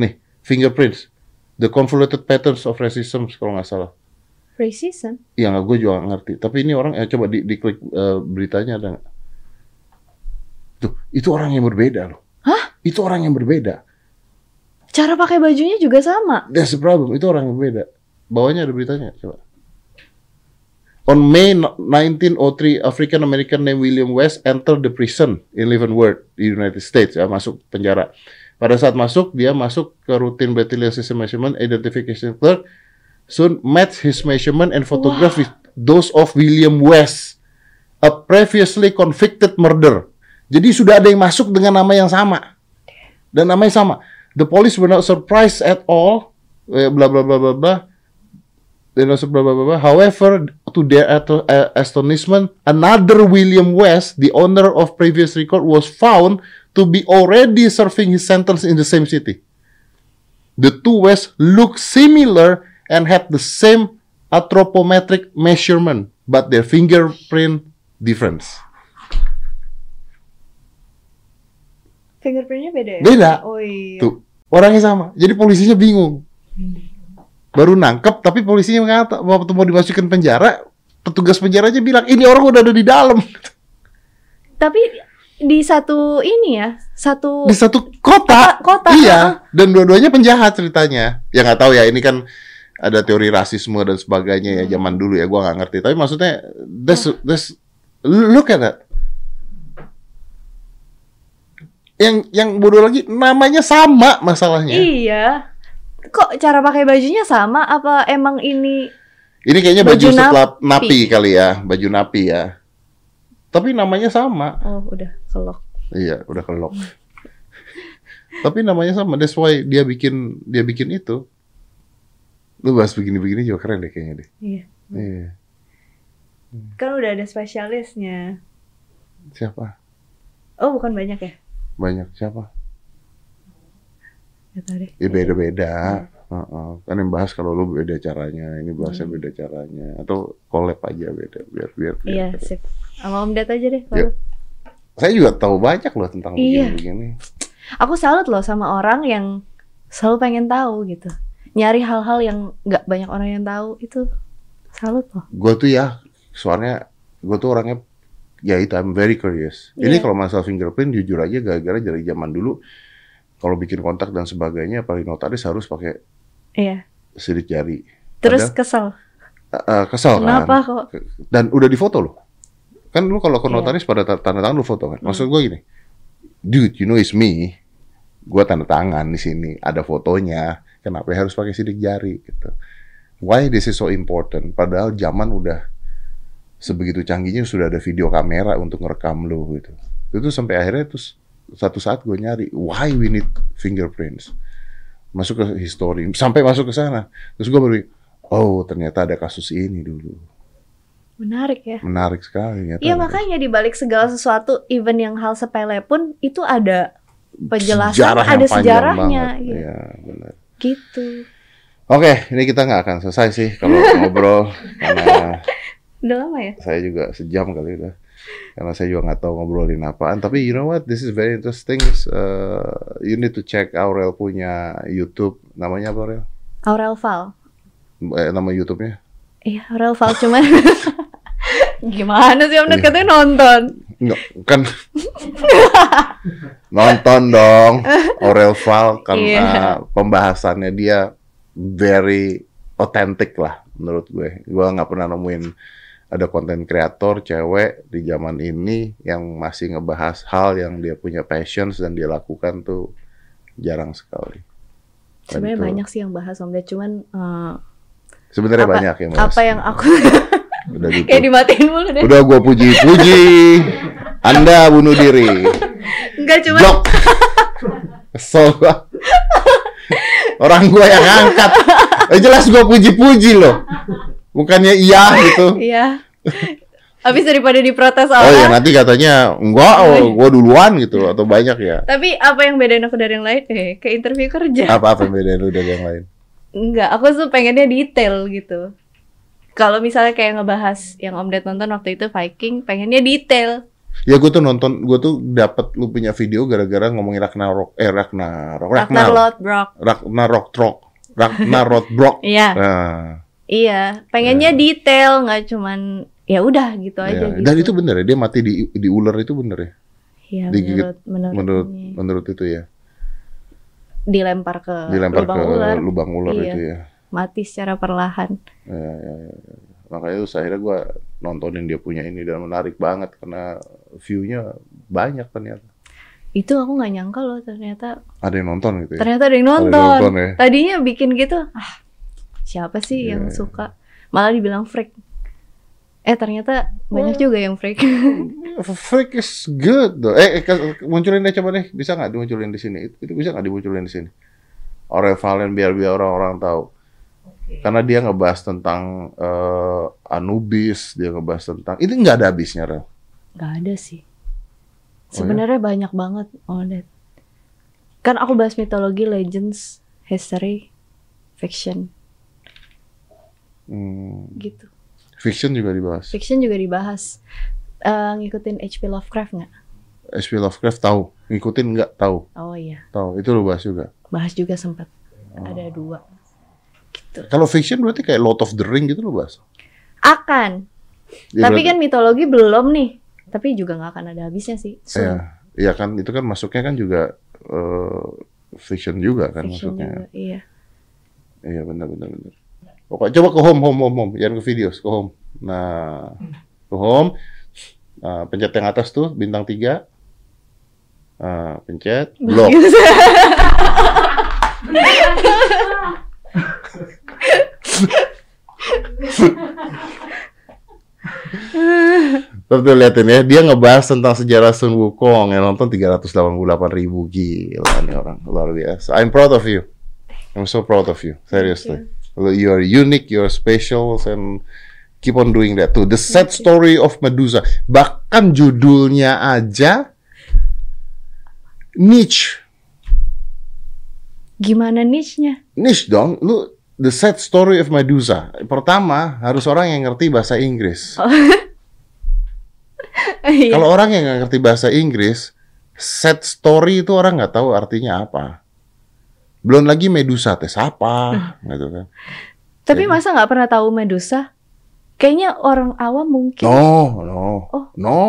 Nih, fingerprints. The convoluted patterns of racism kalau nggak salah.
Racism?
Iya nggak gue juga ngerti. Tapi ini orang ya coba di, diklik eh, beritanya ada nggak? Tuh, itu orang yang berbeda loh. Itu orang yang berbeda.
Cara pakai bajunya juga sama.
That's the problem. Itu orang yang berbeda. Bawahnya ada beritanya, coba. On May 1903, African American named William West entered the prison in Leavenworth, di United States, ya, masuk penjara. Pada saat masuk, dia masuk ke routine battalion system measurement identification clerk, soon matched his measurement and photograph with those of William West, a previously convicted murderer. Jadi sudah ada yang masuk dengan nama yang sama. Dan namanya sama. The police were not surprised at all. Eh, Blah blah blah blah blah. They blah blah. However, to their uh, astonishment, another William West, the owner of previous record, was found to be already serving his sentence in the same city. The two West looked similar and had the same anthropometric measurement, but their fingerprint difference.
Fingerprintnya beda ya?
Beda.
Oh iya.
Tuh, orangnya sama. Jadi polisinya bingung. Baru nangkep, tapi polisinya mengata waktu mau dimasukin penjara, petugas penjaranya bilang ini orang udah ada di dalam
Tapi di satu ini ya, satu
di satu kota.
Kota- kota,
Iya.
heeh.
Dan dua-duanya penjahat ceritanya. Ya nggak tahu ya. Ini kan ada teori rasisme dan sebagainya ya zaman dulu ya. Gua nggak ngerti. Tapi maksudnya, this, this, look at that. Yang yang bodoh lagi namanya sama masalahnya.
Iya. Kok cara pakai bajunya sama? Apa emang ini
Ini kayaknya baju,
Baju
setelah
napi.
napi kali ya, baju napi ya. Tapi namanya sama.
Oh, udah kelok.
Iya, udah kelok. Tapi namanya sama. That's why dia bikin dia bikin itu. Lu bahas begini-begini juga keren deh kayaknya deh.
Iya.
Iya.
Kan udah ada spesialisnya.
Siapa?
Oh, bukan banyak ya?
Banyak siapa?
Tau deh.
Ya beda-beda. Heeh. Kan yang bahas kalau lu beda caranya, ini bahasnya beda caranya. Atau collab aja beda biar biar.
Iya, sip. Sama Om Ded aja deh.
Ya. Saya juga tahu banyak loh tentang
Iya.
begini-begini.
Aku salut loh sama orang yang selalu pengen tahu gitu. Nyari hal-hal yang nggak banyak orang yang tahu itu salut loh.
Gue tuh ya, soalnya gue tuh orangnya ya itu I'm very curious. Ini
Iya.
kalau masalah fingerprint jujur aja gara-gara dari zaman dulu kalau bikin kontak dan sebagainya paling notaris harus pakai
Iya.
sidik jari.
Terus
Ada-
kesel.
Eh, kesel
Kenapa
kan?
kok?
Dan udah difoto loh. Kan lu kalau ke
Iya.
notaris pada ta- tanda tangan lu foto kan. Maksud
Hmm.
gue gini, dude, you know it's me. Gue tanda tangan di sini, ada fotonya. Kenapa harus pakai sidik jari gitu? Why this is so important? Padahal zaman udah sebegitu canggihnya sudah ada video kamera untuk ngerekam lu gitu. Itu tuh sampai akhirnya terus satu saat gue nyari, why we need fingerprints? Masuk ke history, sampai masuk ke sana. Terus gue baru, oh ternyata ada kasus ini dulu.
Menarik ya.
Menarik sekali. ternyata
Iya makanya di balik segala sesuatu, even yang hal sepele pun itu ada penjelasan,
Sejarah
ada sejarahnya, gitu.
Iya, benar.
gitu.
Oke, ini kita nggak akan selesai sih kalau ngobrol karena
Udah lama ya?
saya juga sejam kali udah. Karena saya juga nggak tahu ngobrolin apaan. Tapi you know what, this is very interesting. Uh, you need to check Aurel punya YouTube. Namanya apa Aurel?
Aurel Val.
Eh, nama YouTube-nya?
Iya, Aurel Val cuman gimana sih Om katanya nonton?
Enggak, kan nonton dong Aurel Val karena
Iya.
pembahasannya dia very authentic lah menurut gue. Gue nggak pernah nemuin ada konten kreator cewek di zaman ini yang masih ngebahas hal yang dia punya passions dan dia lakukan tuh jarang sekali.
Sebenarnya
itu-
banyak sih yang bahas Om Ned, cuman eh,
Sebenarnya banyak yang bahas.
apa yang aku
udah gitu.
kayak dimatiin mulu deh.
Udah gue puji-puji. Anda bunuh diri.
Enggak cuma
Blok. Kesel gua. Orang gua yang angkat. Eh, jelas gua puji-puji loh. Bukannya iya gitu.
Iya. Habis daripada diprotes
Oh ya
orang.
nanti katanya enggak, oh, gua duluan gitu atau banyak ya.
Tapi apa yang bedain aku dari yang lain? Eh, ke interview kerja.
Apa-apa yang beda lu dari yang lain?
Enggak, aku tuh pengennya detail gitu. Kalau misalnya kayak ngebahas yang Om Ded nonton waktu itu Viking, pengennya detail.
Ya gua tuh nonton, gua tuh dapat lu punya video gara-gara ngomongin Ragnarok, eh Ragnarok,
Ragnar
Ragnar,
Lothbrok.
Ragnarok Trok, Ragnarok Brok.
Iya,
Nah,
iya. Pengennya detail, nggak cuman ya udah gitu aja
ya.
gitu.
Dan itu bener ya, dia mati di di ular itu bener ya.
Iya,
digigit
menurut, menurut,
Menurut menurut itu ya.
dilempar ke
dilempar
lubang
ke
ular,
lubang ular
Iya.
itu ya.
mati secara perlahan.
Ya, ya, ya, ya. Makanya terus akhirnya gue nontonin dia punya ini dan menarik banget karena view-nya banyak ternyata.
Itu aku nggak nyangka loh ternyata
Ada yang nonton gitu ya.
ternyata ada yang
Ada yang
nonton.
nonton ya.
Tadinya bikin gitu, ah siapa sih
Iya,
yang
iya.
suka? Malah dibilang freak. Eh ternyata banyak juga yang freak.
Freak is good though. Eh, eh, munculin deh coba deh. Bisa nggak dimunculin di sini? Itu, itu bisa nggak dimunculin di sini? Aurel Valen biar biar orang-orang tahu. Karena dia ngebahas tentang eh, Anubis, dia ngebahas tentang ini nggak ada habisnya, Rel.
Gak ada sih.
Oh, ya?
Sebenarnya banyak banget all that. Kan aku bahas mitologi, legends, history, fiction
Hmm,
gitu.
fiction juga dibahas.
Fiction juga dibahas. Eh, ngikutin H.P. Lovecraft nggak?
H.P. Lovecraft tahu, ngikutin nggak tahu,
Oh iya,
tahu. Itu lo bahas juga.
bahas juga sempat.
Oh.
Ada dua. Gitu.
Kalau fiction berarti kayak Lord of the Ring gitu lo bahas.
Akan.
Ya,
Tapi
berarti-
kan mitologi belum nih. Tapi juga nggak akan ada habisnya sih. So,
Iya, iya kan itu kan masuknya kan juga eh, fiction juga kan
fiction
masuknya.
juga. Iya.
Iya benar benar benar. Oke, coba ke home home home home, jangan ke videos, ke home. Nah, ke home. Nah, pencet yang atas tuh bintang tiga. Nah, pencet blok. Tapi liatin ya, dia ngebahas tentang sejarah Sun Wukong yang nonton 388 ribu gila nih orang luar biasa. I'm proud of you. I'm so proud of you, seriously. You are unique, you are special, and keep on doing that too. The sad story of Medusa. Bahkan judulnya aja niche.
Gimana niche-nya?
Niche dong, lu The Sad Story of Medusa. Pertama, harus orang yang ngerti bahasa Inggris.
Iya.
Kalau orang yang nggak ngerti bahasa Inggris, sad story itu orang nggak tahu artinya apa. Belum lagi Medusa tes apa, gitu kan.
Tapi masa nggak pernah tahu Medusa? Kayaknya orang awam mungkin.
No, no,
Oh.
no.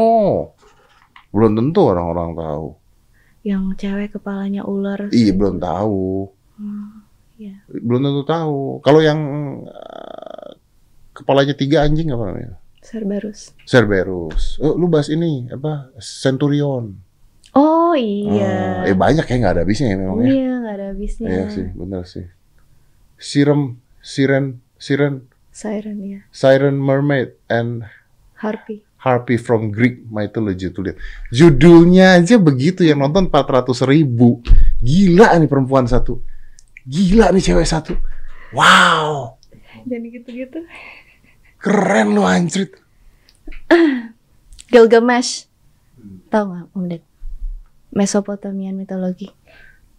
Belum tentu orang-orang tahu.
Yang cewek kepalanya ular.
Iya, belum tahu.
iya.
Belum tentu tahu. Kalau yang eh, kepalanya tiga anjing apa namanya?
Cerberus.
Cerberus. Oh, lu bahas ini apa? Centurion.
Oh iya.
eh banyak ya nggak ada habisnya ya memang ya.
Iya nggak ada habisnya.
Iya sih, benar sih. Siren, Siren, Siren,
Siren ya.
Siren Mermaid and
Harpy.
Harpy from Greek mythology tuh lihat. Judulnya aja begitu yang nonton 400 ribu. Gila nih perempuan satu. Gila nih cewek satu. Wow,
Jadi gitu-gitu.
keren lu anjrit.
Gilgamesh. Tahu nggak Om Ded? Mesopotamian mitologi.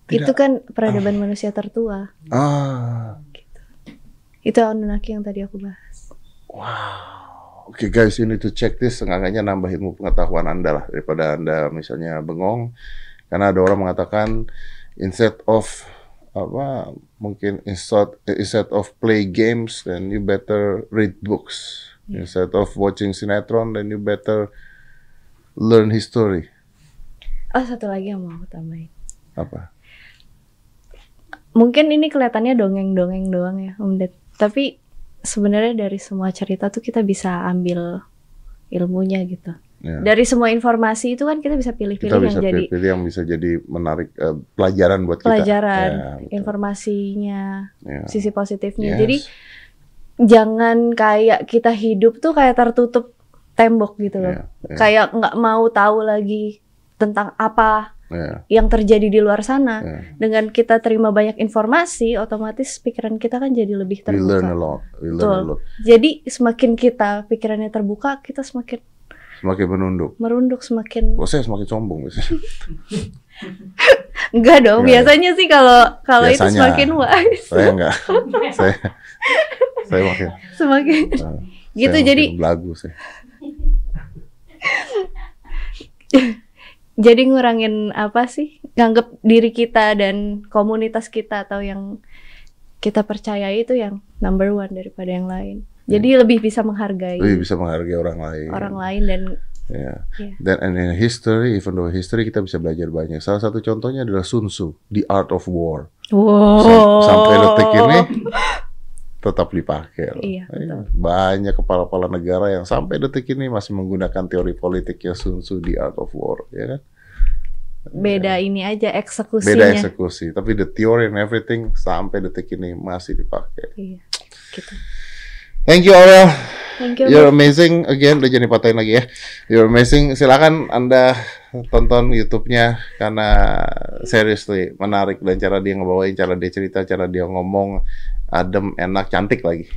Tidak.
Itu kan peradaban manusia tertua.
Ah,
Itu Anunnaki yang tadi aku bahas.
wow. Oke guys, you need to check this. Seenggaknya nambah ilmu pengetahuan Anda lah daripada Anda misalnya bengong. Karena ada orang mengatakan instead of apa mungkin instead instead of play games then you better read books. Instead of watching sinetron then you better learn history.
Oh satu lagi yang mau aku tambahin.
Apa?
Mungkin ini kelihatannya dongeng-dongeng doang ya Om Ded. Tapi sebenarnya dari semua cerita tuh kita bisa ambil ilmunya gitu.
Ya.
Dari semua informasi itu kan kita bisa pilih-pilih yang
bisa
jadi
pilih yang bisa jadi menarik eh, pelajaran buat kita.
pelajaran,
Ya,
informasinya,
Ya.
sisi positifnya.
Yes.
Jadi jangan kayak kita hidup tuh kayak tertutup tembok gitu loh.
Ya, ya,
Kayak nggak mau tahu lagi tentang apa
ya,
yang terjadi di luar sana.
ya.
Dengan kita terima banyak informasi, otomatis pikiran kita kan jadi lebih
We learn a
terbuka.
lot. We learn
Betul.
a lot.
Jadi semakin kita pikirannya terbuka, kita semakin
Semakin menunduk.
merunduk, semakin
Kok saya semakin sombong
enggak dong.
Enggak,
Biasanya sih kalau kalau itu semakin wise,
saya enggak. saya saya makin
semakin
uh,
gitu.
saya
Jadi
belagu saya.
jadi ngurangin apa sih nganggap diri kita dan komunitas kita atau yang kita percayai itu yang number one daripada yang lain jadi lebih bisa menghargai
Lebih bisa menghargai orang lain.
orang lain dan
Ya.
Iya.
Dan and in history, even though history kita bisa belajar banyak. Salah satu contohnya adalah Sun Tzu, The Art of War.
wow
Sam- sampai detik ini tetap dipakai. loh.
Iya, betul.
Banyak kepala-kepala negara yang sampai detik ini masih menggunakan teori politiknya Sun Tzu, The Art of War, ya kan?
beda ini aja
Beda
eksekusinya
eksekusi, tapi the theory and everything sampai detik ini masih dipakai.
iya gitu
Thank you Aurel.
thank you
You're amazing again. Udah jadi patahin lagi ya. You're amazing. Silakan Anda tonton YouTube-nya karena seriously menarik dan cara dia ngebawain, cara dia cerita, cara dia ngomong adem, enak, cantik lagi.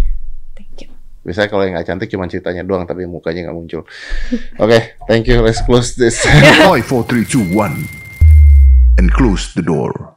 thank you
Biasanya kalau yang nggak cantik cuma ceritanya doang tapi mukanya nggak muncul. Oke, thank you. Let's close this.
5, 4, 3, 2, 1. And close the door.